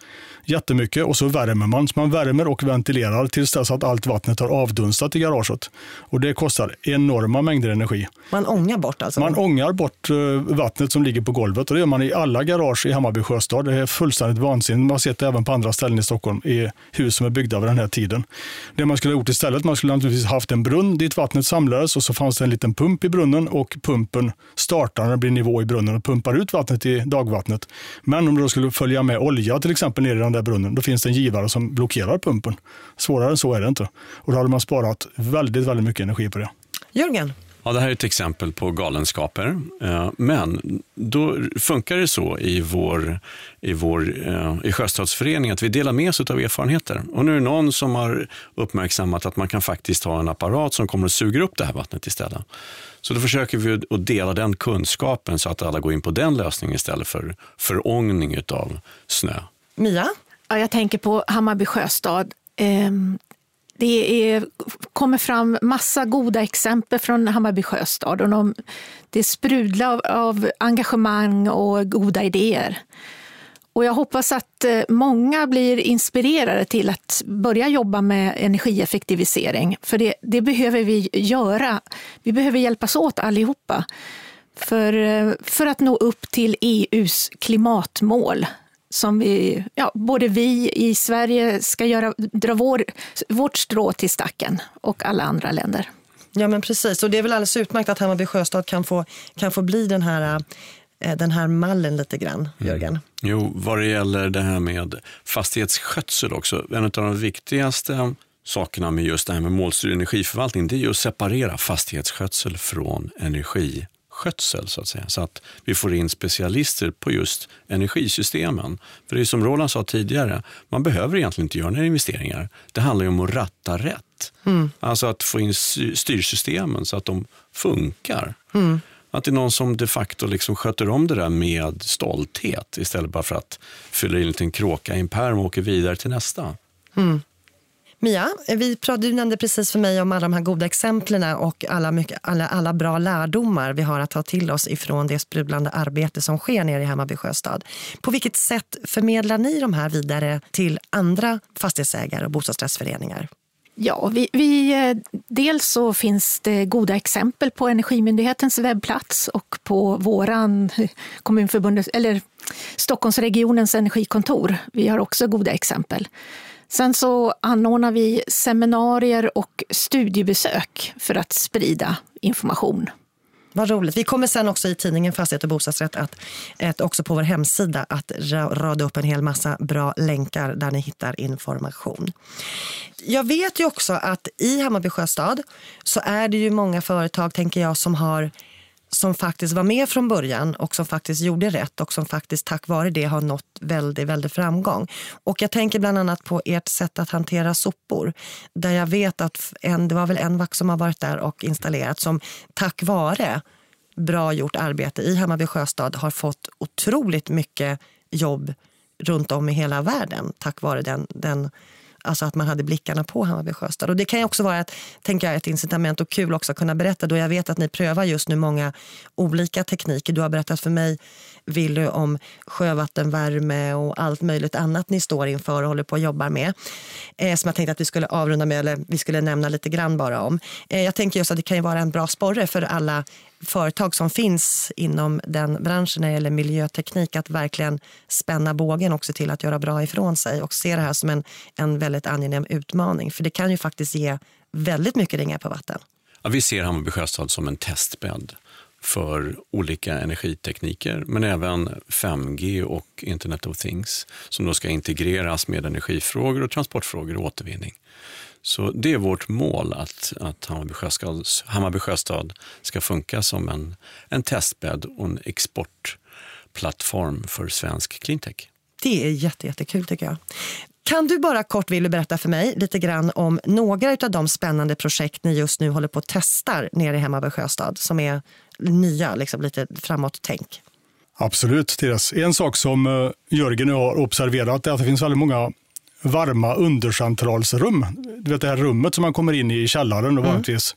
jättemycket och så värmer man. Så man värmer och ventilerar tills dess att allt vattnet har avdunstat i garaget. Och det kostar enorma mängder energi. Man ångar bort alltså. Man ångar bort eh, vattnet som ligger på golvet och det gör man i alla garage i Hammarby sjöstad. Det är fullständigt vansinnigt. Man har sett det även på andra ställen i Stockholm i hus som är byggda vid den här tiden. Det man skulle ha gjort istället, man skulle naturligtvis haft en brunn dit vattnet samlades och så fanns det en liten pump i brunnen och pumpen startar när det blir nivå i brunnen och pumpar ut vattnet i dagvattnet. Men om det då skulle följa med olja till exempel ner i den där brunnen, då finns det en givare som blockerar pumpen. Svårare än så är det inte. Och då hade man sparat väldigt, väldigt mycket energi på det. Jörgen, Ja, det här är ett exempel på galenskaper. Eh, Men då funkar det så i vår, i vår eh, i Sjöstadsföreningen att vi delar med oss av erfarenheter. Och nu är det någon som har uppmärksammat att man kan faktiskt ha en apparat som kommer att suga upp det här vattnet istället. Så då försöker vi att dela den kunskapen så att alla går in på den lösningen istället för förångning av snö. Mia? Ja, jag tänker på Hammarby sjöstad. Ehm, det är, kommer fram massa goda exempel från Hammarby sjöstad. Och de, det sprudlar av, av engagemang och goda idéer. Och jag hoppas att eh, många blir inspirerade till att börja jobba med energieffektivisering. För det, det behöver vi göra. Vi behöver hjälpas åt allihopa. För, eh, för att nå upp till EUs klimatmål som vi, ja, både vi i Sverige ska göra, dra vår, vårt strå till stacken och alla andra länder. Ja men precis, och det är väl alldeles utmärkt att Hammarby sjöstad kan få, kan få bli den här, eh, den här mallen lite grann, Jörgen. Jo, vad det gäller det här med fastighetsskötsel också. En av de viktigaste sakerna med just det här med målstyrd energiförvaltning, det är ju att separera fastighetsskötsel från skötsel så att säga. Så att vi får in specialister på just energisystemen. För det är som Roland sa tidigare, man behöver egentligen inte göra några investeringar. Det handlar ju om att ratta rätt. Mm. Alltså att få in styrsystemen så att de funkar. Mm. Att det är någon som de facto liksom sköter om det där med stolthet istället bara för att fylla i en liten kråka i en pärm och åka vidare till nästa. Mm. Mia, vi, du nämnde precis för mig om alla de här goda exemplen och alla, mycket, alla, alla bra lärdomar vi har att ta till oss ifrån det sprudlande arbete som sker nere i Hammarby sjöstad. På vilket sätt förmedlar ni de här vidare till andra fastighetsägare och bostadsrättsföreningar? Ja, vi, vi, eh, dels så finns det goda exempel på Energimyndighetens webbplats och på våran kommunförbundet, eller Stockholmsregionens energikontor. Vi har också goda exempel. Sen så anordnar vi seminarier och studiebesök för att sprida information. Vad roligt. Vi kommer sen också i tidningen Fastighet och bostadsrätt att, att också på vår hemsida att rada upp en hel massa bra länkar där ni hittar information. Jag vet ju också att i Hammarby sjöstad så är det ju många företag, tänker jag, som har som faktiskt var med från början och som faktiskt gjorde rätt och som faktiskt tack vare det har nått väldigt, väldigt framgång. Och jag tänker bland annat på ert sätt att hantera sopor. Där jag vet att en, det var väl en vack som har varit där och installerat som tack vare bra gjort arbete i Hammarby sjöstad har fått otroligt mycket jobb runt om i hela världen tack vare den, den Alltså att man hade blickarna på Hammarby sjöstad. Och det kan ju också vara ett, tänker jag, ett incitament och kul också att kunna berätta då jag vet att ni prövar just nu många olika tekniker. Du har berättat för mig, Willy, om sjövattenvärme och allt möjligt annat ni står inför och håller på att jobba med. Eh, som jag tänkte att vi skulle avrunda med, eller vi skulle nämna lite grann bara om. Eh, jag tänker just att det kan ju vara en bra sporre för alla företag som finns inom den branschen när det gäller miljöteknik att verkligen spänna bågen också till att göra bra ifrån sig och se det här som en, en väldigt angenäm utmaning. För det kan ju faktiskt ge väldigt mycket ringar på vatten. Ja, vi ser Hammarby sjöstad som en testbädd för olika energitekniker, men även 5G och Internet of Things som då ska integreras med energifrågor och transportfrågor och återvinning. Så det är vårt mål att, att Hammarby, sjöstad, Hammarby sjöstad ska funka som en, en testbädd och en exportplattform för svensk cleantech. Det är jätte, jättekul tycker jag. Kan du bara kort Willy, berätta för mig lite grann om några av de spännande projekt ni just nu håller på att testar nere i Hammarby sjöstad som är nya, liksom lite framåt tänk? Absolut, Therese. En sak som eh, Jörgen har observerat är att det finns väldigt många varma undercentralsrum. Du vet det här rummet som man kommer in i i källaren och mm. vanligtvis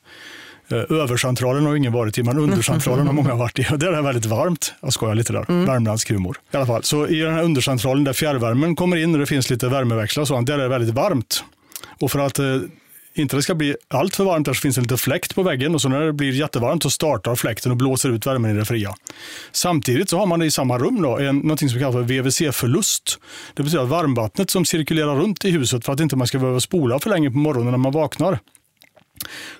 eh, Övercentralen har ingen varit i, men undercentralen har många varit i. Där är det väldigt varmt. Jag skojar lite där. Mm. Värmländsk humor. I alla fall. Så i den här undercentralen där fjärrvärmen kommer in och det finns lite värmeväxlar och sånt, där är det väldigt varmt. Och för att eh, inte det ska bli allt för varmt där så finns det en liten fläkt på väggen och så när det blir jättevarmt så startar fläkten och blåser ut värmen i det fria. Samtidigt så har man i samma rum då, en, någonting som kallas för VVC-förlust. Det betyder att varmvattnet som cirkulerar runt i huset för att inte man ska behöva spola för länge på morgonen när man vaknar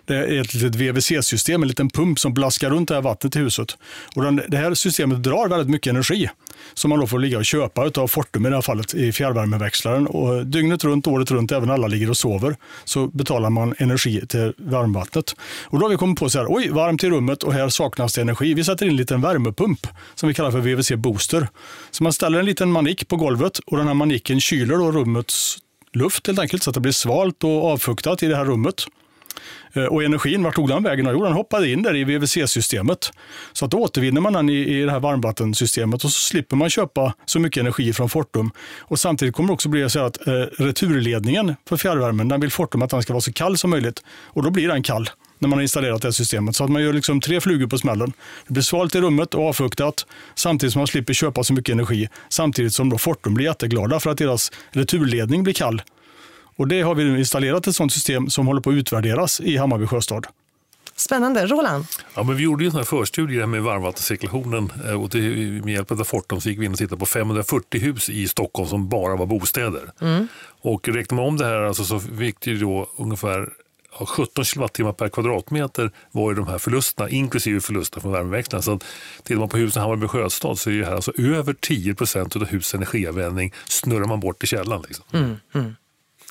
det är ett litet VVC-system, en liten pump som blaskar runt det här vattnet i huset. Och den, det här systemet drar väldigt mycket energi som man då får ligga och köpa av Fortum i det här fallet i fjärrvärmeväxlaren. Och dygnet runt, året runt, även alla ligger och sover, så betalar man energi till varmvattnet. Och då har vi kommit på så här, oj, varmt i rummet och här saknas det energi. Vi sätter in en liten värmepump som vi kallar för VVC Booster. Så man ställer en liten manik på golvet och den här maniken kyler då rummets luft helt enkelt så att det blir svalt och avfuktat i det här rummet. Eh, och energin, vart tog den vägen? Jo, den hoppade in där i VVC-systemet. Så att då återvinner man den i, i det här varmvattensystemet och så slipper man köpa så mycket energi från Fortum. Och samtidigt kommer det också bli så att eh, returledningen för fjärrvärmen, den vill Fortum att den ska vara så kall som möjligt. Och då blir den kall när man har installerat det systemet. Så att man gör liksom tre flugor på smällen. Det blir svalt i rummet och avfuktat samtidigt som man slipper köpa så mycket energi. Samtidigt som då Fortum blir jätteglada för att deras returledning blir kall och det har vi nu installerat ett sådant system som håller på att utvärderas i Hammarby sjöstad. Spännande. Roland? Ja, men vi gjorde en sån förstudie med varmvattencirkulationen eh, och med hjälp av Fortum så gick vi in och tittade på 540 hus i Stockholm som bara var bostäder. Mm. Och räknar man om det här alltså, så fick det då ungefär 17 kilowattimmar per kvadratmeter var ju de här förlusterna, inklusive förlusterna från värmeväxlarna. Så tittar man på husen i Hammarby sjöstad så är det här alltså över 10 procent av husets energianvändning snurrar man bort i källan. Liksom. Mm, mm.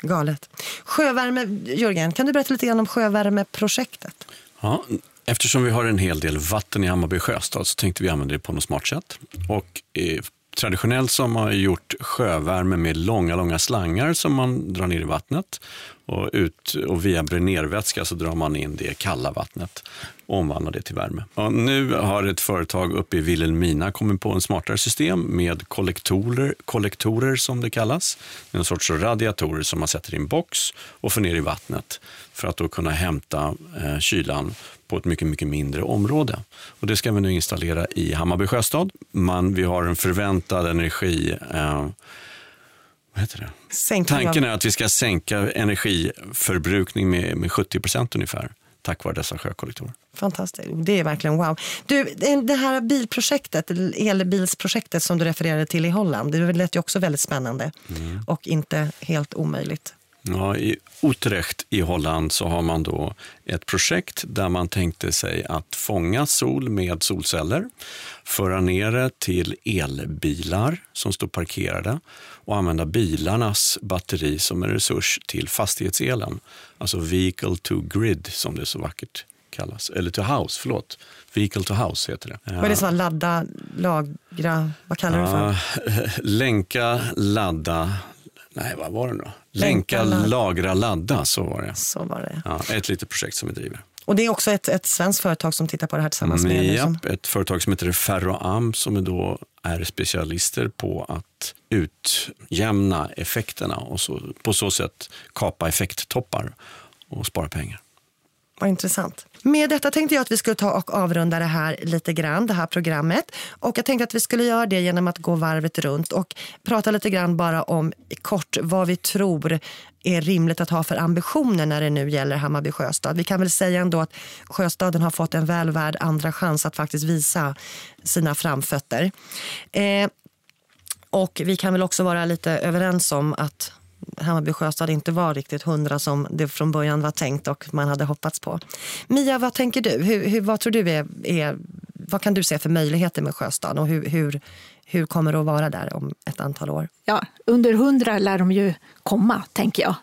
Galet. Sjövärme, Jörgen, kan du berätta lite grann om sjövärmeprojektet? Ja, Eftersom vi har en hel del vatten i Hammarby sjöstad så tänkte vi använda det på något smart sätt. Och eh, traditionellt så har man gjort sjövärme med långa, långa slangar som man drar ner i vattnet. Och, ut, och via bränervätska så drar man in det kalla vattnet och omvandlar det till värme. Och nu har ett företag uppe i Vilhelmina kommit på en smartare system med kollektorer, kollektorer som det kallas. En sorts radiatorer som man sätter i en box och får ner i vattnet för att då kunna hämta eh, kylan på ett mycket, mycket mindre område. Och det ska vi nu installera i Hammarby sjöstad. Man, vi har en förväntad energi eh, vad heter det? Sänkning Tanken är att vi ska sänka energiförbrukning med, med 70 procent ungefär tack vare dessa sjökollektorer. Fantastiskt. Det är verkligen wow. Du, det här bilprojektet, elbilsprojektet som du refererade till i Holland, det lät ju också väldigt spännande och inte helt omöjligt. Ja, I Utrecht i Holland så har man då ett projekt där man tänkte sig att fånga sol med solceller, föra ner det till elbilar som står parkerade och använda bilarnas batteri som en resurs till fastighetselen. Alltså vehicle to grid som det så vackert kallas. Eller to house, förlåt. Vehicle to house heter det. Vad är det som ladda, lagra, vad kallar du det för? Länka, ladda, nej vad var det nu då? Länka, Länka, lagra, ladda, så var det. Så var det. Ja, ett litet projekt som vi driver. Och det är också ett, ett svenskt företag som tittar på det här tillsammans med er. Som, Japp, ett företag som heter Ferroam som är då är specialister på att utjämna effekterna och så, på så sätt kapa effekttoppar och spara pengar. vad intressant. Med detta tänkte jag att vi skulle ta och avrunda det här lite grann, det här programmet. Och jag tänkte att vi skulle göra det genom att gå varvet runt och prata lite grann bara om kort vad vi tror är rimligt att ha för ambitioner när det nu gäller Hammarby sjöstad. Vi kan väl säga ändå att sjöstaden har fått en väl värd andra chans att faktiskt visa sina framfötter. Eh, och vi kan väl också vara lite överens om att Hammarby sjöstad inte var riktigt hundra som det från början var tänkt och man hade hoppats på. Mia, vad tänker du? Hur, hur, vad tror du är, är, vad kan du se för möjligheter med sjöstaden och hur, hur, hur kommer det att vara där om ett antal år? Ja, under hundra lär de ju komma, tänker jag.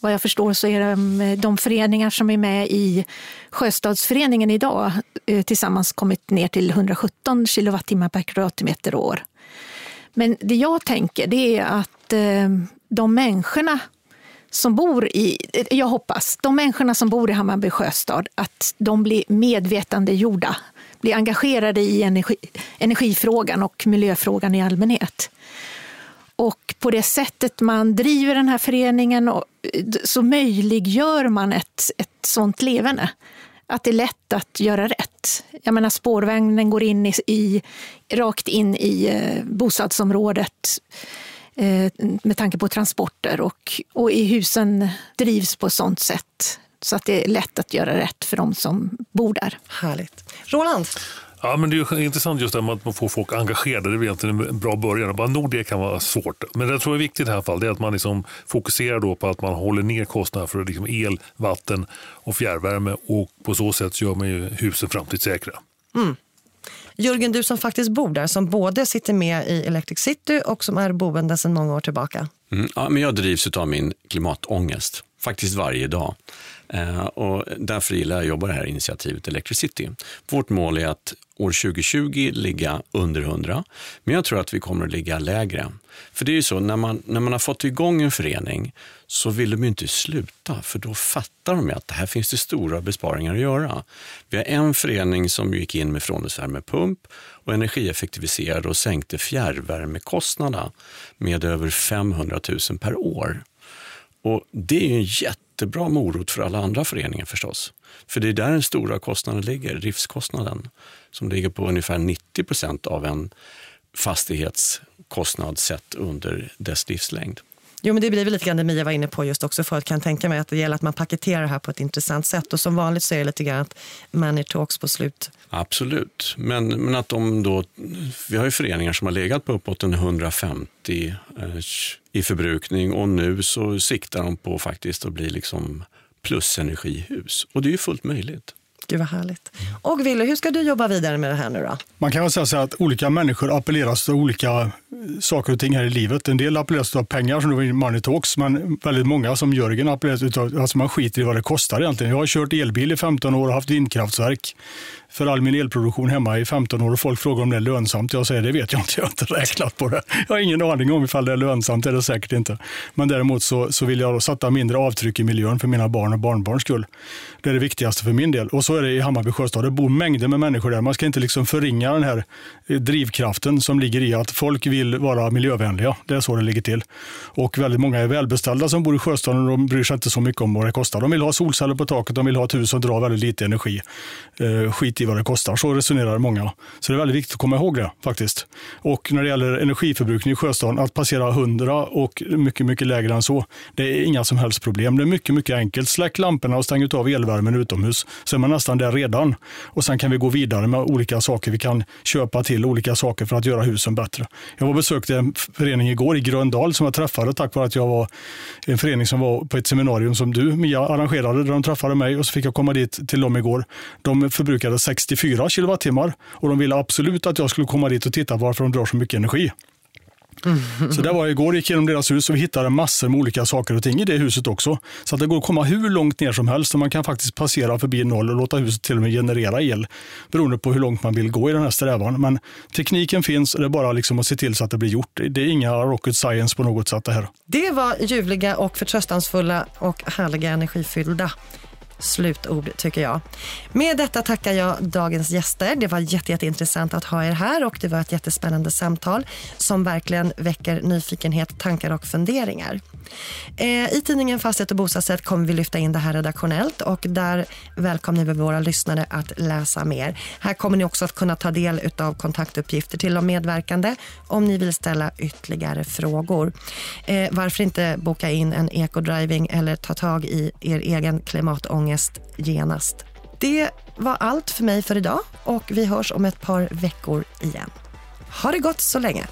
Vad jag förstår så är de, de föreningar som är med i Sjöstadsföreningen idag eh, tillsammans kommit ner till 117 kilowattimmar per kvadratmeter och år. Men det jag tänker det är att eh, de människorna som bor i, jag hoppas, de människorna som bor i Hammarby sjöstad, att de blir medvetandegjorda, blir engagerade i energi, energifrågan och miljöfrågan i allmänhet. Och på det sättet man driver den här föreningen och, så möjliggör man ett, ett sånt levande. Att det är lätt att göra rätt. Jag menar spårvagnen går in i, i, rakt in i eh, bostadsområdet med tanke på transporter och, och i husen drivs på ett sånt sätt så att det är lätt att göra rätt för de som bor där. Härligt. Roland, Ja, men det är intressant just det med att man får folk engagerade. Det är egentligen en bra början. Bara nog det kan vara svårt. Men det jag tror är viktigt i det här fallet är att man liksom fokuserar då på att man håller ner kostnaderna för liksom el, vatten och fjärrvärme. Och på så sätt gör man ju husen framtidssäkra. Jörgen, du som faktiskt bor där, som både sitter med i Electric City och som är boende sedan många år tillbaka. Mm, ja, men jag drivs av min klimatångest, faktiskt varje dag. Eh, och därför gillar jag att jobba det här initiativet Electricity. Vårt mål är att år 2020 ligga under 100, men jag tror att vi kommer att ligga lägre. För det är ju så, när man, när man har fått igång en förening så vill de ju inte sluta, för då fattar de ju att det här finns det stora besparingar att göra. Vi har en förening som gick in med frånluftsvärmepump och energieffektiviserade och sänkte fjärrvärmekostnaderna med över 500 000 per år. Och Det är ju en jätte jättebra morot för alla andra föreningar förstås. För det är där den stora kostnaden ligger, driftskostnaden, som ligger på ungefär 90 procent av en fastighetskostnad sett under dess livslängd. Jo, men det blir väl lite grann det Mia var inne på just också förut. Kan tänka mig att det gäller att man paketerar det här på ett intressant sätt. Och som vanligt så är det lite grann att money talks på slut. Absolut, men, men att de då, vi har ju föreningar som har legat på uppåt en 150 eh, i förbrukning och nu så siktar de på faktiskt att bli liksom plusenergihus. Och det är ju fullt möjligt. Gud vad härligt. Och Wille, hur ska du jobba vidare med det här nu då? Man kan väl säga så att olika människor appelleras till olika saker och ting här i livet. En del appelleras av pengar som då är money talks, men väldigt många som Jörgen appelleras av, alltså man skiter i vad det kostar egentligen. Jag har kört elbil i 15 år och haft vindkraftverk för all min elproduktion hemma i 15 år och folk frågar om det är lönsamt. Jag säger det vet jag inte, jag har inte räknat på det. Jag har ingen aning om ifall det är lönsamt, det är det säkert inte. Men däremot så, så vill jag sätta mindre avtryck i miljön för mina barn och barnbarns skull. Det är det viktigaste för min del. Och så är det i Hammarby sjöstad. Det bor mängder med människor där. Man ska inte liksom förringa den här eh, drivkraften som ligger i att folk vill vara miljövänliga. Det är så det ligger till. Och väldigt många är välbeställda som bor i sjöstaden och de bryr sig inte så mycket om vad det kostar. De vill ha solceller på taket, de vill ha ett hus som drar väldigt lite energi. Eh, skit i vad det kostar. Så resonerar många. Så det är väldigt viktigt att komma ihåg det faktiskt. Och när det gäller energiförbrukning i sjöstaden, att passera 100 och mycket, mycket lägre än så, det är inga som helst problem. Det är mycket, mycket enkelt. Släck lamporna och stäng av elvärmen utomhus, så är man nästan där redan. Och sen kan vi gå vidare med olika saker. Vi kan köpa till olika saker för att göra husen bättre. Jag var besökte en förening igår i Gröndal som jag träffade tack vare att jag var en förening som var på ett seminarium som du, Mia, arrangerade där de träffade mig och så fick jag komma dit till dem igår. De förbrukade 64 kilowattimmar och de ville absolut att jag skulle komma dit och titta varför de drar så mycket energi. Mm. Så där var jag igår, gick igenom deras hus och vi hittade massor med olika saker och ting i det huset också. Så att det går att komma hur långt ner som helst och man kan faktiskt passera förbi noll och låta huset till och med generera el beroende på hur långt man vill gå i den här strävan. Men tekniken finns och det är bara liksom att se till så att det blir gjort. Det är inga rocket science på något sätt det här. Det var ljuvliga och förtröstansfulla och härliga energifyllda slutord tycker jag. Med detta tackar jag dagens gäster. Det var jätte, jätteintressant att ha er här och det var ett jättespännande samtal som verkligen väcker nyfikenhet, tankar och funderingar. Eh, I tidningen Fastighet och bostadsrätt kommer vi lyfta in det här redaktionellt och där välkomnar vi våra lyssnare att läsa mer. Här kommer ni också att kunna ta del av kontaktuppgifter till de medverkande om ni vill ställa ytterligare frågor. Eh, varför inte boka in en ecodriving eller ta tag i er egen klimatångest genast. Det var allt för mig för idag och vi hörs om ett par veckor igen. Ha det gott så länge.